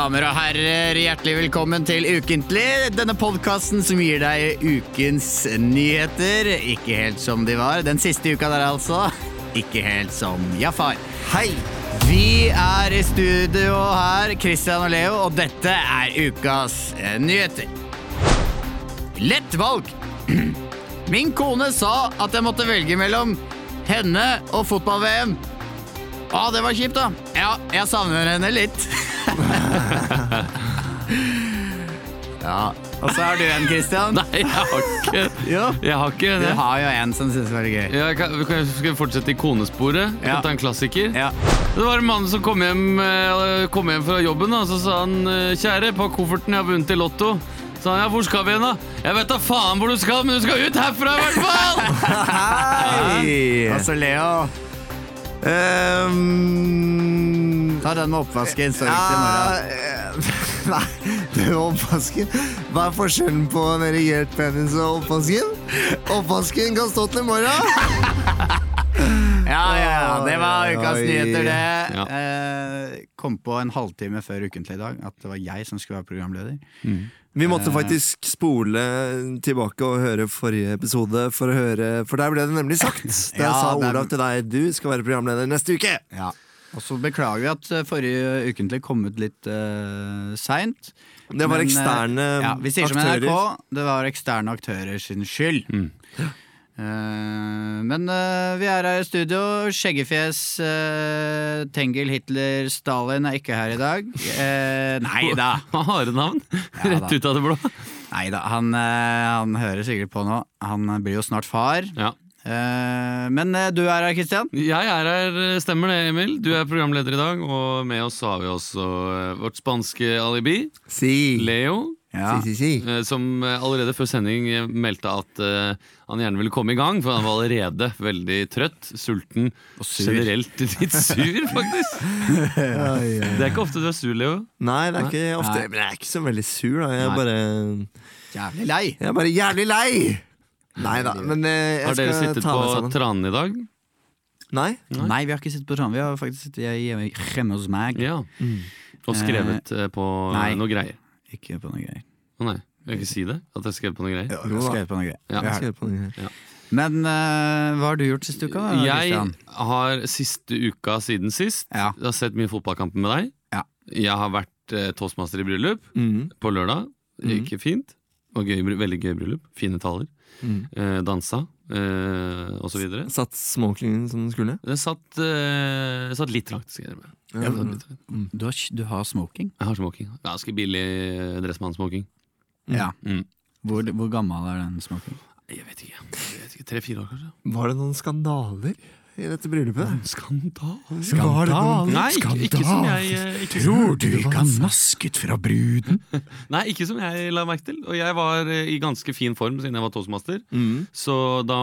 Damer og herrer, hjertelig velkommen til Ukentlig. Denne podkasten som gir deg ukens nyheter. Ikke helt som de var. Den siste uka der, altså. Ikke helt som Jafar. Hei! Vi er i studio her, Christian og Leo, og dette er ukas eh, nyheter. Lett valg. Min kone sa at jeg måtte velge mellom henne og fotball-VM. Å, det var kjipt, da. Ja, jeg savner henne litt. ja. Og så har du en, Christian. Nei, jeg har ikke Jo. Jeg har ikke Du har jo en som syns det var gøy. Ja, kan, kan- skal vi fortsette i konesporet? Ja. Kan ta en klassiker? Ja. Det var en mann som kom hjem, eh, kom hjem fra jobben, og så sa han eh, Kjære, på kofferten jeg har vunnet i Lotto. Så sa han, ja, hvor skal vi hen da? Jeg vet da faen hvor du skal, men du skal ut herfra i hvert fall! Hei! Og så Leo. Um, Ta den med oppvasken, så viktig i morgen. ja, Nei, det var oppvasken. Hva er forskjellen på en erigert penis og oppvasken? Oppvasken kan stå til i morgen. Ja, ja, ja, det var ukas nyheter, det. Ja. Eh, kom på en halvtime før Ukentlig i dag at det var jeg som skulle være programleder. Vi måtte faktisk spole tilbake og høre forrige episode, for, å høre, for der ble det nemlig sagt. Der Ja, sa det Olav til deg du skal være programleder neste uke. Ja. Og så beklager vi at eh, forrige Ukentlig kom ut litt uh, seint. Det var Men, aktører eksterne Ja, vi sier som. NRK, det var eksterne aktører sin skyld. Mm. Uh, men uh, vi er her i studio. Skjeggefjes, uh, Tengel, Hitler, Stalin er ikke her i dag. Uh, nei da. Harde navn. Ja, Rett ut av det blå. Nei da, han, eh, han hører sikkert på nå. Han blir jo snart far. Ja. Eh, men eh, du er her, Kristian. Jeg er her, stemmer det, Emil. Du er programleder i dag, og med oss har vi også eh, vårt spanske alibi, Si. Leo. Ja. Si, si, si. Eh, Som eh, allerede før sending eh, meldte at eh, han gjerne ville komme i gang, for han var allerede veldig trøtt, sulten og sur. generelt litt sur, faktisk. Det er ikke ofte du er sur, Leo. Nei, det er ikke ofte Nei. Men jeg er ikke så veldig sur, da. Jeg er Nei. bare, Jævlig lei. jeg er bare jævlig lei! Nei da, men eh, jeg Har dere skal sittet ta på sammen. tranen i dag? Nei? Nei. Vi har ikke sittet på tranen. Vi har faktisk sittet hjemme, hjemme hos meg. Ja. Og skrevet eh, på Nei. noe greier? Ikke på noe greier. Å nei, jeg vil ikke si det? At jeg skrev på noe greier? Jo, vi har skrevet på noe greier. Ja. Vi har Skal jeg på den her? Men eh, hva har du gjort siste uka? da, Jeg Christian? har siste uka siden sist Ja. Jeg har sett mye fotballkamper med deg. Ja. Jeg har vært eh, toastmaster i bryllup Mhm. på lørdag. Det gikk fint. Og gøy, bry- veldig gøy bryllup. Fine taler. Mhm. Eh, dansa, eh, videre. Satt småklingen som den skulle? Det satt, eh, satt litt langt, skal jeg med. Ja, Satt litt langt. Du, har, du har smoking? Jeg har smoking. Ganske billig eh, dressmann-smoking. Ja. Mm. Hvor, hvor gammel er den smoking? Jeg vet ikke. Ikke, Tre-fire år, kanskje. Var det noen skandaler i dette bryllupet? Skandale! Skandale. det Skandal Nei, ikke, ikke som jeg ikke, du ikke har nasket fra bruden? Nei, ikke som jeg la merke til. Og jeg var eh, i ganske fin form siden jeg var toastmaster. mm. Så, da,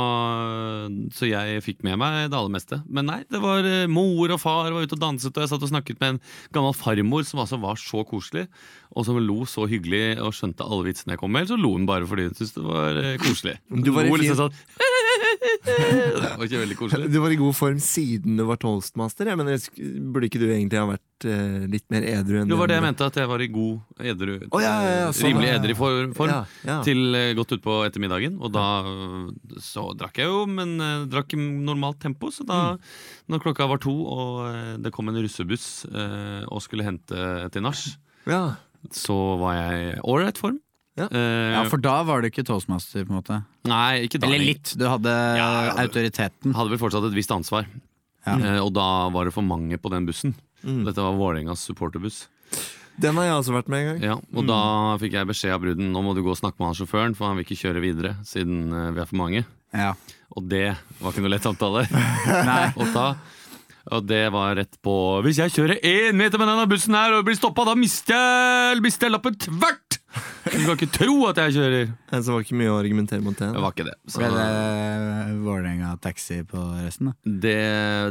så jeg fikk med meg det aller meste. Men nei, det var eh, mor og far var ute og danset, og jeg satt og snakket med en gammel farmor som altså var så koselig, og som lo så hyggelig og skjønte alle vitsene jeg kom med. Eller så lo hun bare fordi hun syntes det var eh, koselig. Du var i fin- liksom sånn Det var ikke veldig koselig. Du var i god form siden du var toastmaster. Jeg mener, Burde ikke du egentlig ha vært uh, litt mer edru enn Det var det jeg mente, at jeg var i god edru Oh, ja, ja, ja, sånn, Rimelig edru form, til uh, godt utpå ettermiddagen. Og da så drakk jeg jo, men uh, drakk i normalt tempo. Så da, Mm. når klokka var to og uh, det kom en russebuss og skulle hente til nach, Ja. så var jeg i ålreit form. Ja. Uh, Ja, for da var du ikke toastmaster, på en måte. Nei, ikke da. Eller litt. Du hadde Ja, ja, det- autoriteten. Hadde vel fortsatt et visst ansvar. Ja. Uh, og da var det for mange på den bussen. Mm. Dette var Vålerengas supporterbuss. Den har jeg også vært med en gang. Ja, og da fikk jeg beskjed av bruden Nå må du gå og snakke med han sjåføren, for han vil ikke kjøre videre siden eh, vi er for mange. Ja. Og det var ikke noe lett samtale Nei. å ta. Og det var rett på Hvis jeg kjører én meter med denne bussen her og blir stoppa, da mister jeg, mister jeg lappen tvert! Du kan ikke tro at jeg kjører! Så det var ikke mye å argumentere mot det. Det var ikke det. Så Ble det Vålerenga-taxi på resten, da? det,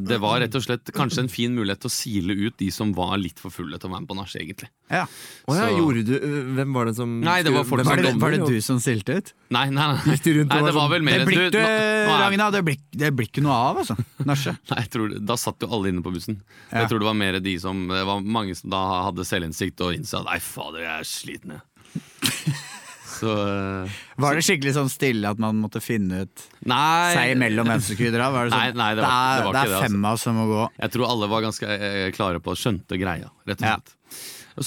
det var rett og slett kanskje en fin mulighet til å sile ut de som var litt for fulle til å være med på nach, egentlig. Ja. Oh, ja, Så- gjorde du Hvem var det som Nei, det var folk Var det, var det du som stilte ut? Nei, nei, nei. Gikk du rundt og nei var det var sånn, vel mer du, Ragna, det blir, det blir ikke noe av, altså. Nasje. Nei, jeg tror, Da satt jo alle inne på bussen. Ja. Jeg tror det var mer de som Det var mange som da hadde selvinnsikt og innså at nei, fader, jeg er sliten, jeg. Så uh, Var det skikkelig sånn stille at man måtte finne ut Nei. seg imellom hvem som skulle dra? Var det, sånn, Nei, nei, det var- det var det er det, er fem av oss som må gå. Jeg tror alle var ganske eh, klare på skjønte greia, rett og Ja. slett.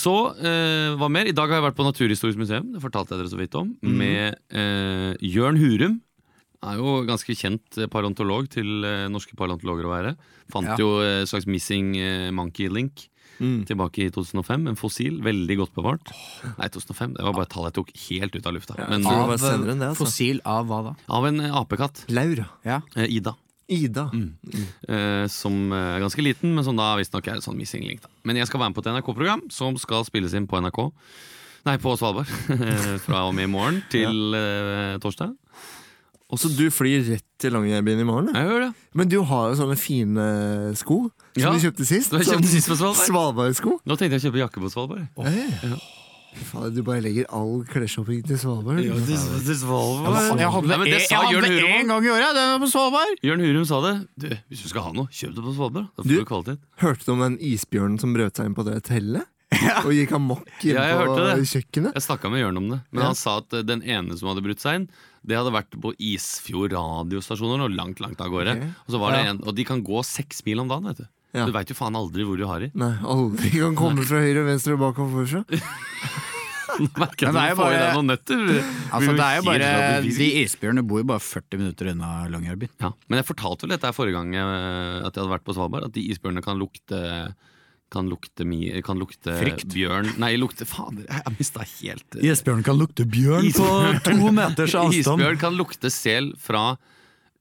Så, eh, hva mer? I dag har jeg vært på Naturhistorisk museum, det fortalte jeg dere så vidt om, mm. med eh, Jørn Hurum. Er jo ganske kjent eh, paleontolog til norske paleontologer å være. Fant Ja. jo eh, slags missing monkey link Mm. tilbake i 2005. En fossil, veldig godt bevart. Nei, 2005, det var bare et tall jeg tok helt ut av lufta. Men tror det av, var det, altså. Fossil av hva da? av en eh, apekatt. Laura. Ja. Eh, Ida. Ida. eh, som eh, er ganske liten, men som da visstnok er sånn missing link. Da. Men jeg skal være med på et NRK-program som skal spilles inn på NRK. Nei, på Svalbard. Fra og med i morgen til eh, torsdag. Og så du flyr rett til Longyearbyen i morgen? Jeg hører det. Men du har jo sånne fine sko som Ja, du kjøpte sist. Du kjøpte sist på Svalbard. Svalbardsko. Nå tenkte jeg å kjøpe jakke på Svalbard. Faen, Du bare legger all klesshopping til Svalbard. til Svalbard. Jeg hadde Nei, det sa Jørn Hurum. gang i året! Det var på Svalbard! Jørn Hurum sa det. Du, hvis du skal ha noe, kjøp det på Svalbard. Da får Du- du kvalitet. Hørte du om den isbjørnen som brøt seg inn på det hotellet? Og gikk amok inn Ja, på kjøkkenet? Jeg snakka med Jørn om det, men Ja. han sa at eh, den ene som hadde brutt seg inn, det hadde vært på Isfjord radiostasjoner og langt, langt av gårde. Okay. Og, så var det Ja. en, og de kan gå seks mil om dagen, vet du. Ja. Du veit jo faen aldri hvor du har i. Nei, aldri kan komme fra høyre, venstre og bak og forfra. Merker Men at det er du jo får i bare- deg noen nøtter. Altså, det er jo bare De isbjørnene bor jo bare 40 minutter unna Longyearbyen. ja. Men jeg fortalte vel dette forrige gang eh, at jeg hadde vært på Svalbard, at de isbjørnene kan lukte kan lukte, mi, kan lukte bjørn Nei, lukte Fader, jeg mista helt eh, Isbjørn kan lukte bjørn Isbjørn. to meters avstand. Isbjørn kan lukte sel fra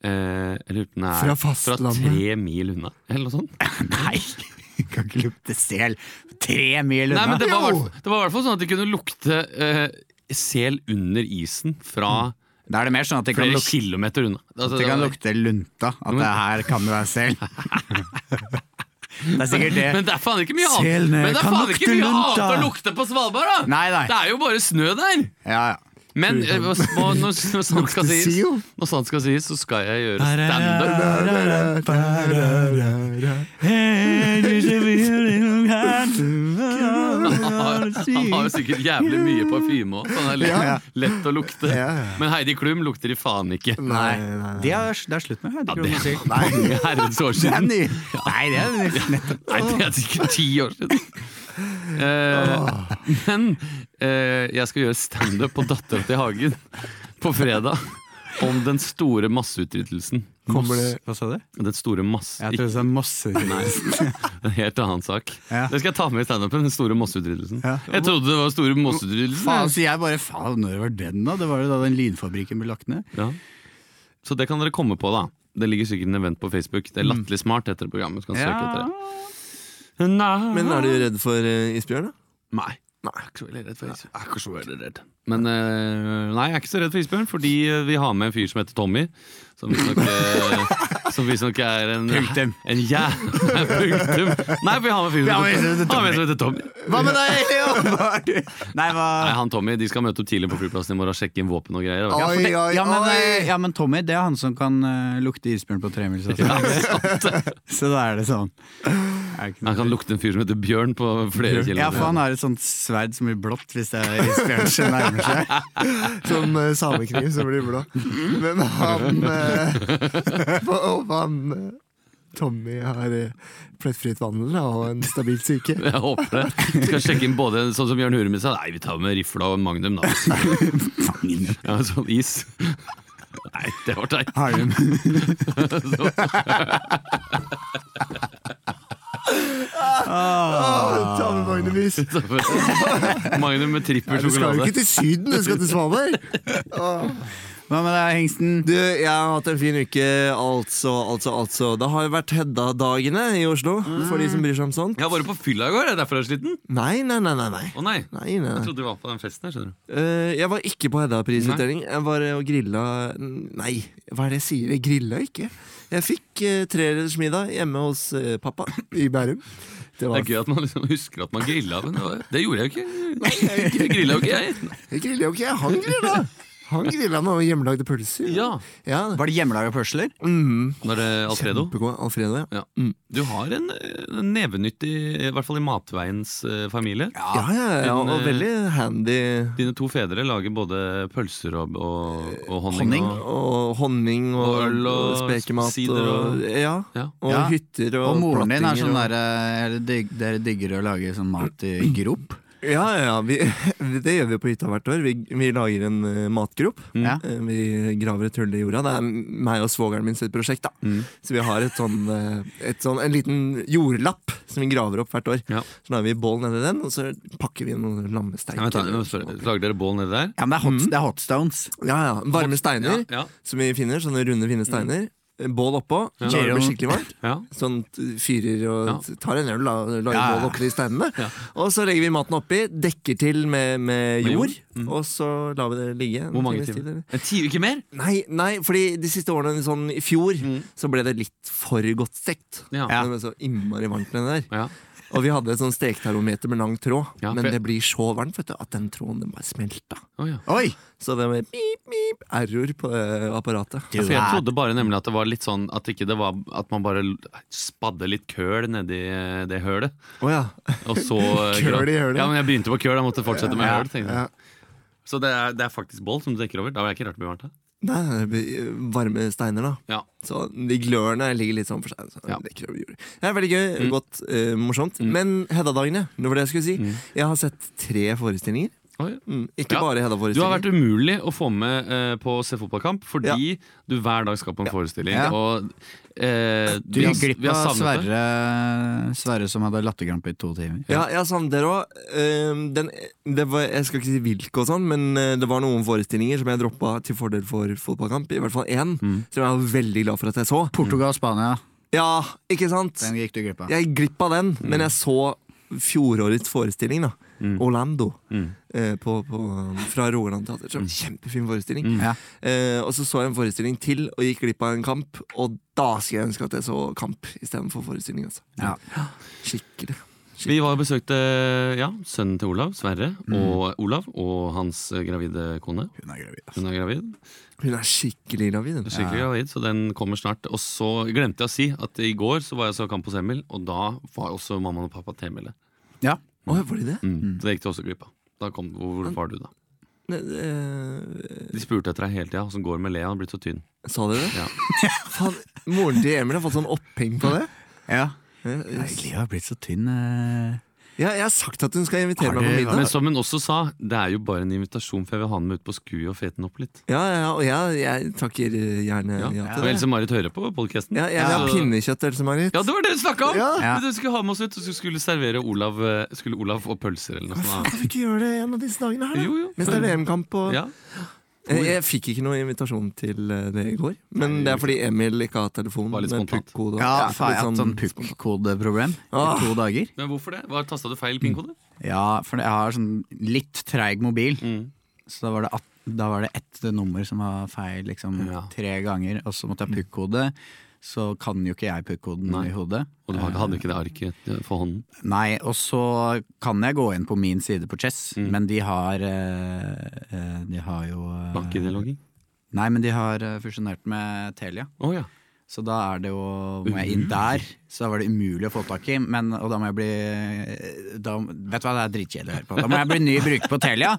eh, Jeg lurer på om det er Fra fra tre mil unna, eller noe sånt. Nei! Kan ikke lukte sel tre mil Nei, unna. men det var, i hvert- fall sånn at de kunne lukte eh, sel under isen fra Da er det mer sånn at det kan kilometer unna. Altså, det kan lukte lunta. At det her kan det være sel. Det er sikkert det. Men det er faen ikke mye annet Selene Men det er faen ikke mye annet å lukte på Svalbard, da! Nei, nei. Det er jo bare snø der! Ja, ja. Men eh, hva- hva- når, når, sant skal sies, når sant skal sies, så skal jeg gjøre standup. Han har, han har jo sikkert jævlig mye parfyme òg, så han er lett, Ja. lett å lukte. Ja, ja. Men Heidi Klum lukter de faen ikke. Nei, nei, nei. Det er, det er slutt med. Ja, Det det er, er mange herrens år det er siden. ny. Nei, det er nettopp. Nei, det er sikkert ti år siden. Eh, men jeg skal gjøre standup på Dattera til Hagen på fredag. Om den store masseutryddelsen. Kommer Hva sa du? Den store masse... Jeg tror det er masse Nei, en helt annen sak. Ja. Det skal jeg ta med i standupen. Den store masseutryddelsen. Ja. Jeg trodde det var store masseutryddelsen. Faen, så jeg bare Faen, når var den, da? Det var jo da den linfabrikken ble lagt ned. Ja. Så det kan dere komme på, da. Det ligger sikkert en event på Facebook. Det er Latterlig smart etter programmet. Skal søke etter det. Nei. Men er du redd for uh, isbjørn, da? Nei. Nei, jeg er ikke så veldig redd for isbjørn. Jeg er ikke så veldig redd. Men eh, nei, jeg er ikke så redd for isbjørn, fordi eh, vi har med en fyr som heter Tommy. Som visstnok uh, Som visstnok er en Punktum. En jæ... Punktum. Nei, for han var en fyr Vi har med en som som heter, som Tommy. Hva med deg, Leo? Hva er du? Nei, hva Nei, han Tommy, De skal møte opp tidlig på flyplassen i morgen og sjekke inn våpen og greier. vet du. ja, for det, Oi, oi, ja, men, oi. eh, ja, men Tommy, det er han som kan eh, lukte isbjørn på tremils. Altså. Så da er det sånn. Er det ikke noe- Han kan lukte en fyr som heter Bjørn på flere kilometer. Ja, for han har et sånt sverd som blir blått hvis det er isbjørn som nærmer seg. Sånn uh, samekniv som blir blå. Men han uh, Og han eh, Tommy har uh, plettfritt vandel og en stabilt syke. Jeg håper det. Skal sjekke inn både sånn som Jørn Hurem sa. Nei, vi tar med rifla og Magnum, da. Ja, sånn is. Nei, det var teit. Har du Ah, Ta med Magnumis! Magnum med trippel sjokolade. du skal jo ikke til Syden, du skal til Svalbard! Åh. Hva med deg, Hengsten? Du, jeg har hatt en fin uke, altså, altså, altså. Det har jo vært Hedda-dagene i Oslo, for de som bryr seg om sånt. Jeg har vært på fylla i går, er det derfor jeg er sliten? Nei, nei, nei, nei. nei. Å nei. Nei, nei. Jeg trodde du var på den festen her, skjønner du. Uh, jeg var ikke på Hedda-prisutdeling. Jeg var og grilla Nei, hva er det jeg sier? Jeg grilla ikke. Jeg fikk uh, treretters middag hjemme hos uh, pappa i Bærum. Det Det er gøy at man liksom husker at man grilla, men det, var, det gjorde jeg jo ikke. Nei, Jeg grilla jo ikke, jeg. Jeg grilla jo ikke, han grilla! Han grilla noen hjemmelagde pølser. Ja. ja. Var det hjemmelaga pølser? Mm. Var det Alfredo? Kjempegod. Alfredo, ja. Mm. Du har en, en nevenyttig, i hvert fall i matveiens eh, familie. Ja, ja, ja, Din, og veldig handy. Dine to fedre lager både pølser og, og, og honning. Honning? Og, Og honning og, Og øl og spekemat. sider og, og- ja. ja. og Ja. hytter og, Og moren din er sånn derre er Dere digger å lage sånn mat i grop? Ja, ja. Vi, det gjør vi på hytta hvert år. Vi, vi lager en uh, matgrop. Ja. Eh, Vi graver et hull i jorda. Det er meg og svogeren min sitt prosjekt. da Mm. Så vi har et sånn, eh, et sånn, en liten jordlapp som vi graver opp hvert år. Ja. Så lager vi bål nedi den, og så pakker vi inn noen lammesteik. Ja, Lager dere bål nedi der? Ja, men det er hot, det er hot stones. Ja, ja. Varme steiner Ja, ja, som vi finner. Sånne runde, fine steiner. Bål oppå. Ja. Så det skikkelig varmt. ja. Sånn fyrer og Ja. tar en øl, lager Ja, ja. bål oppi steinene. Ja. Og så legger vi maten oppi, dekker til med, med Med jord, jord. Mm. og så lar vi det ligge. Hvor mange timer? En time, ikke mer? Nei, nei, fordi de siste årene, sånn i fjor, Mm. så ble det litt for godt stekt. Ja. Det ble så innmari varmt Det der. Og vi hadde et sånn stektermometer med lang tråd, Ja, men for- det blir så varmt vet du, at den tråden den bare smelta. Oh, ja. Oi! Så det var beep, beep, error på uh, apparatet. Ja, for jeg trodde bare nemlig at det var litt sånn At, ikke det var, at man bare spadde litt køl nedi eh, det hølet. Oh, ja. Og så Køl i hølet? Ja, men jeg begynte på køl, jeg måtte fortsette med Ja, høl. tenkte jeg. Så det er, det er faktisk bål som du dekker over. Da var jeg ikke rart det ble varmt. da. Nei, det blir varme steiner, da. Ja. Så de glørne ligger litt sånn for seg. Så Ja. det, er veldig gøy, Mm. godt, uh, morsomt. Men Hedda-dagene, det var det jeg skulle si. Mm. Jeg har sett tre forestillinger. Oi. Mm, ikke Ja. bare Du har vært umulig å få med uh, på å se fotballkamp fordi du hver dag skal på en Ja. forestilling. Ja. Og uh, Du har- gikk glipp av. Sverre, Sverre som hadde latterkrampe i to timer. Ja, jeg savner dere òg. Jeg skal ikke si hvilke og sånn, men eh, det var noen forestillinger som jeg droppa til fordel for fotballkamp. I hvert fall én, Mm. som jeg var veldig glad for at jeg så. Portugal-Spania, Ja, ikke sant? den gikk du glipp av. Jeg gikk glipp av den, men jeg så fjorårets forestilling, da. Mm. Orlando. Mm. eh, på, på, fra Rogaland Teater. Så Kjempefin forestilling. Mm. Ja. Eh, og så så jeg en forestilling til og gikk glipp av en kamp, og da skulle jeg ønske at jeg så kamp istedenfor forestilling. Altså. Ja. Skikkelig. Vi var og besøkte ja, sønnen til Olav, Sverre, Mm. og Olav og hans eh, gravide kone. Hun er gravid. Hun er gravid. Hun er skikkelig gravid. Skikkelig gravid, så den kommer snart. Og så glemte jeg å si at i går så var jeg så kamp hos Emil, og da var også mammaen og pappa Temile. Ja. Å, var de det? Mm. Så det gikk de også glipp av. Da kom, hvor, hvor var du da? Ne, eh, De spurte etter deg hele tida, åssen går det med Lea? Han har blitt så tynn. sa de det? Ja. Faen, moren til Emil har fått sånn oppheng på det. Ja. Eh, Nei, Lea har blitt så tynn. eh. Ja, jeg har sagt at hun skal invitere meg på middag. Men som hun også sa, det er jo bare en invitasjon, for jeg vil ha den med ut på sku og fete den opp litt. Ja, ja, og jeg, jeg takker gjerne Ja. ja, til det. Else Marit hører på podkasten. Ja, jeg vil ha pinnekjøtt, Else Marit. Ja, det var det hun snakka om! Ja. Du skulle ha med oss ut, og så skulle servere Olav eh, Skulle Olav få pølser eller noe sånt. Kan vi ikke gjøre det en av disse dagene her, da? Jo, jo. Mens det er VM-kamp og Ja. Jeg, jeg fikk ikke noen invitasjon til eh, det i går. Men det er fordi Emil ikke har telefon. Var litt med pukkode. Ja, faen, jeg har hatt sånn pukkodeproblem i to dager. Men hvorfor det? Var Tasta du feil pinkode? Ja, for jeg har sånn litt treig mobil. Mm. Så da var det, at, da var det ett nummer som var feil liksom, Ja. tre ganger, og så måtte jeg puck-kode. Så kan jo ikke jeg puck-koden i hodet. Og du hadde ikke det arket eh, for hånden? Nei, og så kan jeg gå inn på min side på Chess, Mm. men de har eh, eh, De har jo eh, Nei, men de har fusjonert med Telia. Oh, ja. Så da er det jo Må jeg inn der. Så da var det umulig å få tak i. Men, og da må jeg bli da, Vet du hva, det er dritkjedelig å høre på. Da må jeg bli ny bruker på Telia.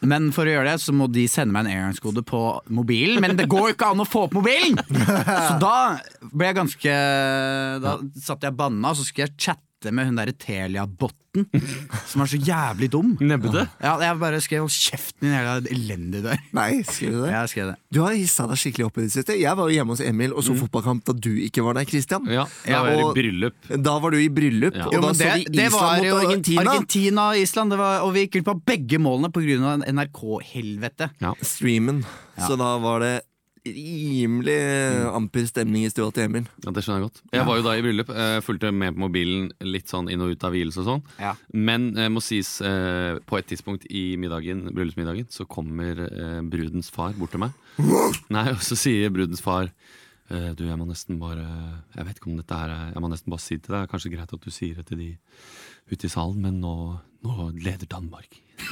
Men for å gjøre det, så må de sende meg en engangskode på mobilen. Men det går jo ikke an å få opp mobilen! Så da ble jeg ganske Da satt jeg banna, og så skulle jeg chatte chatte med hun derre Telia-botten, som er så jævlig dum. Nebbete. Ja, jeg bare skrev 'hold kjeften din, jævla elendig der'. Nei, skrev du det? Jeg skrev det. Du har hissa deg skikkelig opp i det siste. Jeg var jo hjemme hos Emil og så fotballkamp da du ikke var der, Christian. Ja, da var jeg i bryllup. Da var du i bryllup, Ja. og Jo, da så vi Island var mot jo Argentina. Argentina og Island, det var, og vi gikk glipp av begge målene pga. NRK-helvete. Ja. Streamen. Ja. Så da var det rimelig amper stemning i stua til Emil. Ja, Det skjønner jeg godt. Jeg var jo da i bryllup. eh, Fulgte med på mobilen litt sånn inn og ut av hvilelse og sånn. Ja. Men eh, må sies, eh, på et tidspunkt i middagen, bryllupsmiddagen så kommer eh, brudens far bort til meg. Nei, Og så sier brudens far eh, Du, jeg må nesten bare Jeg vet ikke om dette her er Jeg må nesten bare si det til deg. Kanskje greit at du sier det til de ute i salen, men nå, nå leder Danmark.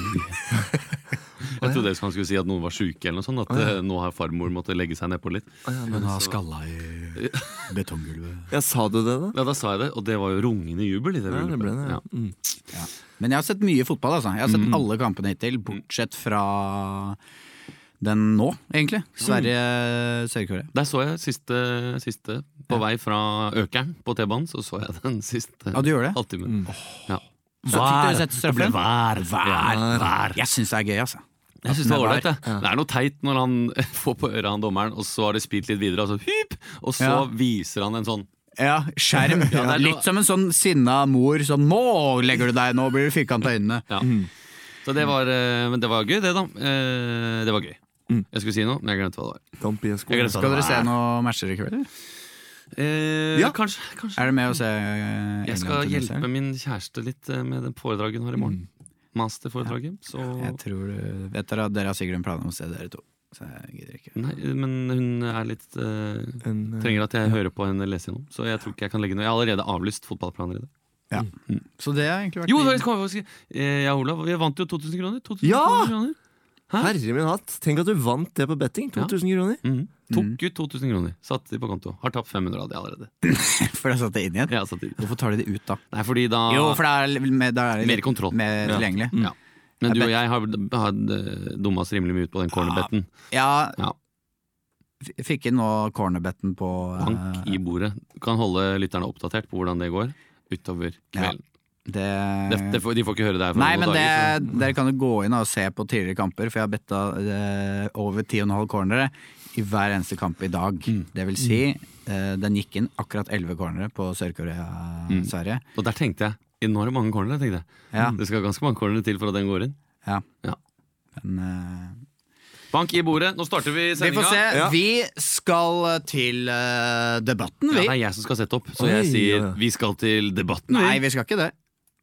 Jeg trodde han skulle si at noen var sjuke, eller noe sånt. At ja. nå har farmor måttet legge seg nedpå litt. Hun har skalla i betonggulvet. Ja, Sa du det, da? Ja, da sa jeg det, og det var jo rungende jubel i det Ja, det ble det. ja. Ja. Ja. Mm. Men jeg har sett mye fotball, altså. Jeg har sett alle kampene hittil, bortsett fra den nå, egentlig. Sverige-Sør-Korea. Der så jeg siste, siste på vei fra Økeren på T-banen. Så så jeg den siste Ja, du gjør det? halvtimen. Ja. Så fikk dere sett straffen? Vær, Vær. vær. Jeg syns det er gøy, altså. Jeg synes det var ålreit. Det. det er noe teit når han får på øret han dommeren, og så har det spilt litt videre, og så hyp! Og så Ja. viser han en sånn Ja, skjerm. Ja, det er Litt som en sånn sinna mor. Sånn 'nå legger du deg, nå blir du firkanta i øynene'. ja. Så det var, eh, men det var gøy, det, da. Eh, Det var gøy. Jeg skulle si noe, men jeg glemte hva det var. Skal dere se noen matcher i kveld? Eh, Ja. Kanskje. kanskje. Er det med å se eh, Jeg skal hjelpe min kjæreste litt eh, med den foredraget hun har i morgen. Masterforedraget. Så Jeg tror du Vet dere dere har sikkert en plan om å se dere to. Så jeg gidder ikke. Nei, men hun er litt uh, En, uh, Trenger at jeg hører på henne lese gjennom. Så jeg tror ikke jeg kan legge noe Jeg har allerede avlyst fotballplaner i det. Ja. Så det har egentlig vært Jo. Eh, Jeg og Olav vi vant jo 2000 kroner. 2000 Ja! kroner. Herre min hatt, tenk at du vant det på betting. 2000 kroner. Mm. Tok ut 2000 kroner. Satt de på konto. Har tapt 500 av de allerede. For jeg satte det inn igjen? Ja, satt de. Hvorfor tar de det ut, da? Nei, fordi da Jo, for da er, det er Mer kontroll. mer Ja. tilgjengelig. ja. Men du og jeg har, har eh, dumma oss rimelig mye ut på den cornerbetten. Ja, Ja. fikk inn nå cornerbetten på Bank eh, i bordet. Du kan holde lytterne oppdatert på hvordan det går utover Ja. kvelden. Det, Det, det får, de får ikke høre det her Nei, men det, dager. dere kan jo gå inn og se på tidligere kamper, for jeg har betta eh, over 10,5 cornere i hver eneste kamp i dag. Mm. Det vil si, eh, den gikk inn akkurat 11 cornere på Sør-Korea-Sverige. Mm. Og der tenkte jeg Nå er det mange cornere. tenkte jeg Ja. Det skal ganske mange cornere til for at den går inn. Ja. Ja. Men Uh... Bank i bordet. Nå starter vi vi sendinga. får se. Ja. Vi skal til uh, debatten, Ja, det er jeg som skal sette opp, så Oi, jeg sier ja. vi skal til debatten, Nei, vi. vi skal ikke det.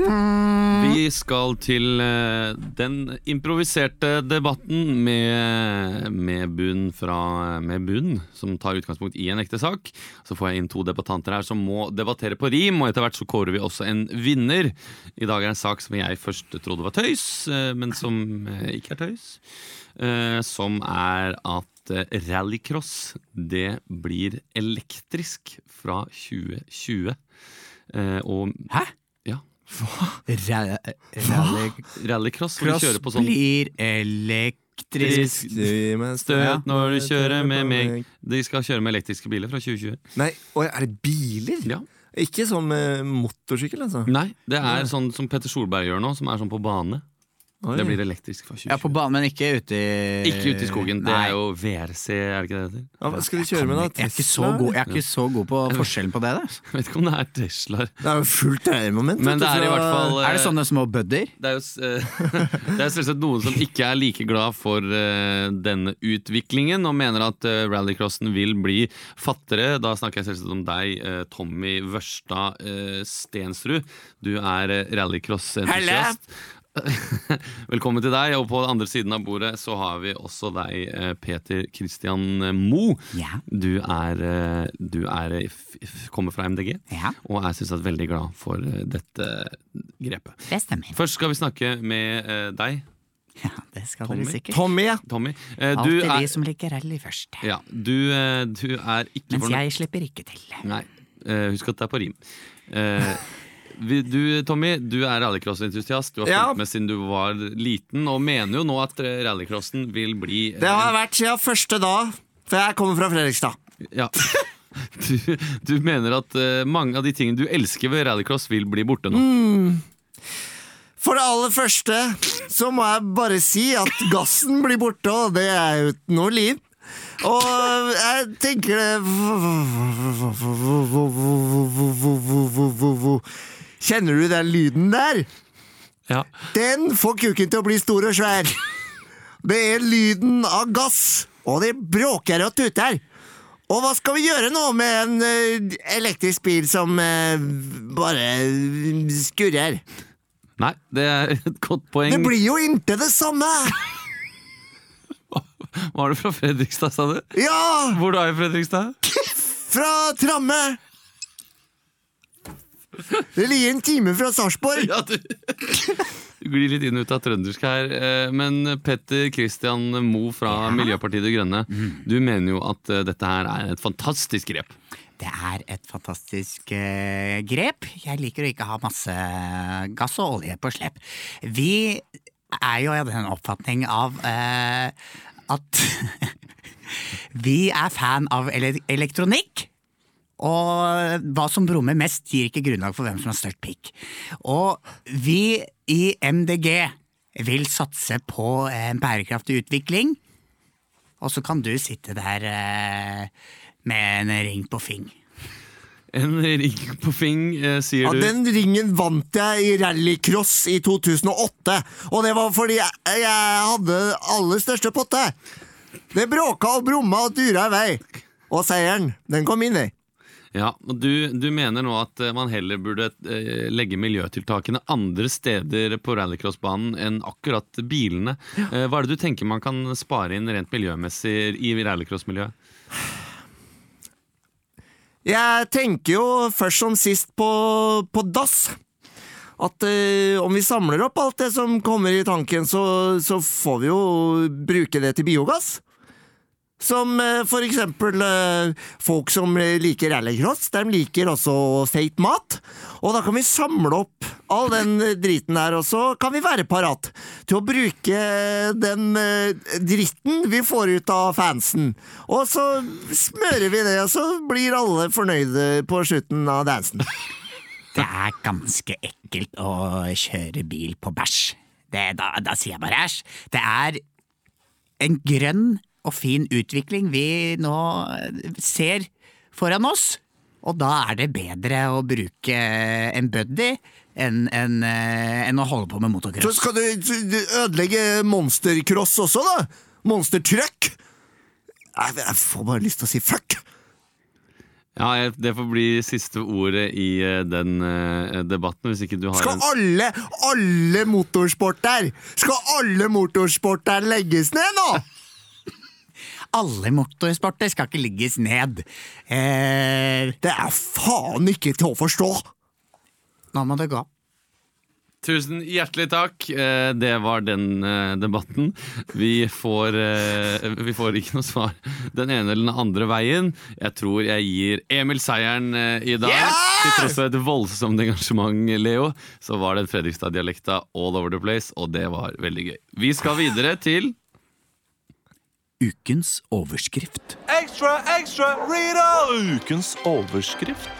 Vi skal til eh, den improviserte debatten med, med bunn fra Med bunn, som tar utgangspunkt i en ekte sak. Så får jeg inn to debattanter her som må debattere på rim, og etter hvert så kårer vi også en vinner. I dag er det en sak som jeg først trodde var tøys, eh, men som eh, ikke er tøys. Som er at rallycross, det blir elektrisk fra 2020. Eh, Og Hæ? Rally Rallycross hvor du Cross kjører på sånn blir elektrisk. støt når du kjører med meg. De skal kjøre med elektriske biler fra 2020. Nei, oi, er det biler? Ja. Ikke sånn med motorsykkel, altså? Nei, det er sånn som Petter Solberg gjør nå, som er sånn på bane. Oi. Det blir elektrisk fra 2020. Ja, på banen, men ikke ute i Ikke ute i skogen. Det Nei. er jo VRC, er det ikke det det heter? Ja, hva skal de kjøre med, da? Jeg er ikke så god, jeg er ikke så god på forskjellen på det. Der. Jeg vet ikke om det er Teslaer. Det er jo fullt dreiemoment. Men det er i hvert fall Er det sånne små budder? Det er jo det er selvsagt noen som ikke er like glad for eh, denne utviklingen, og mener at eh, rallycrossen vil bli fattigere. Da snakker jeg selvsagt om deg, eh, Tommy Wørstad Stensrud. Du er uh, rallycross-entusiast. Velkommen til deg, og på den andre siden av bordet så har vi også deg, eh, Peter Christian Mo. Ja. Du er, eh, du er eh, kommer fra MDG, Ja. og er selvsagt veldig glad for eh, dette grepet. Det stemmer. Først skal vi snakke med eh, deg, Ja, det skal dere sikkert. Tommy, ja. Tommy, eh, du Alltid er de som liker rally først. Ja, du, eh, du er ikke Mens fornøyd jeg slipper ikke til. Nei, eh, husk at det er på rim. Eh, vi- du, Tommy, du er rallycross-entusiast. Du har Ja. fulgt med siden du var liten, og mener jo nå at eh, rallycrossen vil bli eh, Det har vært siden første dag, for jeg kommer fra Fredrikstad. ja. du, du mener at eh, mange av de tingene du elsker ved rallycross, vil bli borte nå. Mm. For det aller første så må jeg bare si at gassen blir borte, og det er jo noe liv. Og jeg tenker det Kjenner du den lyden der? Ja. Den får kuken til å bli stor og svær. Det er lyden av gass, og det bråker og tuter. Og hva skal vi gjøre nå med en eh, elektrisk bil som eh, bare skurrer? Nei, det er et godt poeng. Det blir jo ikke det samme! Var det fra Fredrikstad, sa du? Ja! Hvor da i Fredrikstad? Fra Tramme! Det ligger en time fra Sarpsborg. Ja, du, du glir litt inn og ut av trøndersk her. eh, Men Petter Christian Moe fra Miljøpartiet De Grønne, du mener jo at eh, dette her er et fantastisk grep. Det er et fantastisk uh, grep. Jeg liker å ikke ha masse gass og olje på slep. Vi er jo av den oppfatning av uh, at vi er fan av elektronikk. Og hva som brummer mest, gir ikke grunnlag for hvem som har størst pikk. Og vi i MDG vil satse på en bærekraftig utvikling. Og så kan du sitte der eh, med en ring på fing. En ring på fing, eh, sier Ja, du. den ringen vant jeg i rallycross i 2008. Og det var fordi jeg, jeg hadde aller største potte. Det bråka og brumma og dura i vei. Og seieren, den kom inn vei. Ja, og du, du mener nå at eh, man heller burde eh, legge miljøtiltakene andre steder på rallycrossbanen enn akkurat bilene. Ja. hva er det du tenker man kan spare inn rent miljømessig i rallycrossmiljøet? Jeg tenker jo først som sist på, på dass. At eh, om vi samler opp alt det som kommer i tanken, så, så får vi jo bruke det til biogass. Som eh, for eksempel eh, folk som liker rallycross. De liker også feit mat. Og da kan vi samle opp all den driten der, og så kan vi være parat til å bruke den eh, dritten vi får ut av fansen. Og så smører vi det, og så blir alle fornøyde på slutten av dansen. Det er ganske ekkelt å kjøre bil på bæsj. Da, da sier jeg bare æsj. Det er en grønn og fin utvikling vi nå ser foran oss. Og da er det bedre å bruke en buddy enn en, en å holde på med Så skal du, du ødelegge monstercross også, da? Monstertruck? Jeg, jeg får bare lyst til å si fuck. Ja, Det får bli siste ordet i eh, den eh, debatten, hvis ikke du har Skal en alle, alle motorsporter Skal alle motorsport der legges ned nå? Alle motorsporter skal ikke ligges ned. Eh, Det er faen ikke til å forstå. nå må det gå. Tusen hjertelig takk. Eh, Det var den eh, debatten. Vi får, eh, vi får ikke noe svar den ene eller den andre veien. Jeg tror jeg gir Emil seieren i dag. Til tross for et voldsomt engasjement, Leo, så var det Fredrikstad-dialekta all over the place, og det var veldig gøy. Vi skal videre til Ukens overskrift. Ekstra, ekstra, Rita! Ukens overskrift.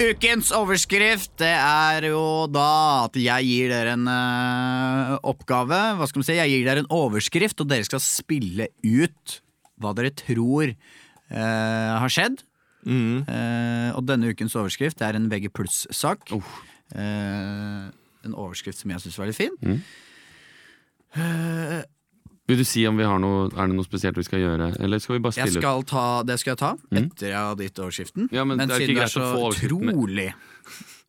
Ukens overskrift det er jo da at jeg gir dere en uh, oppgave. Hva skal man si? Jeg gir dere en overskrift, og dere skal spille ut hva dere tror uh, har skjedd. Eh, og denne ukens overskrift er en VG pluss-sak. Eh, en overskrift som jeg syns var litt fin. Vil du si om vi har noe Er det noe spesielt vi skal gjøre, eller skal vi bare spille jeg skal ta, det skal jeg ta etter jeg har gitt overskriften. Ja, men det er ikke siden greit å få utrolig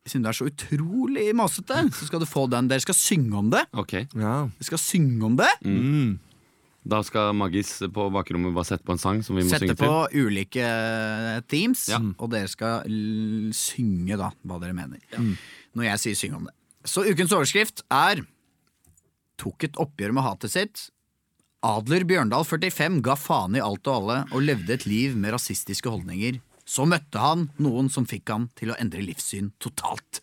Siden du er så utrolig masete, så skal du få den. Dere skal synge om det. Ok, Ja. Dere skal synge om det. Da skal Maggis på bakrommet bare sette på en sang som vi må Sette synge på til. ulike teams, Ja. og dere skal l synge da hva dere mener. Når jeg sier synge om det. Så ukens overskrift er tok et oppgjør med hatet sitt. Adler Bjørndal 45 ga faen i alt og alle og levde et liv med rasistiske holdninger. Så møtte han noen som fikk han til å endre livssyn totalt.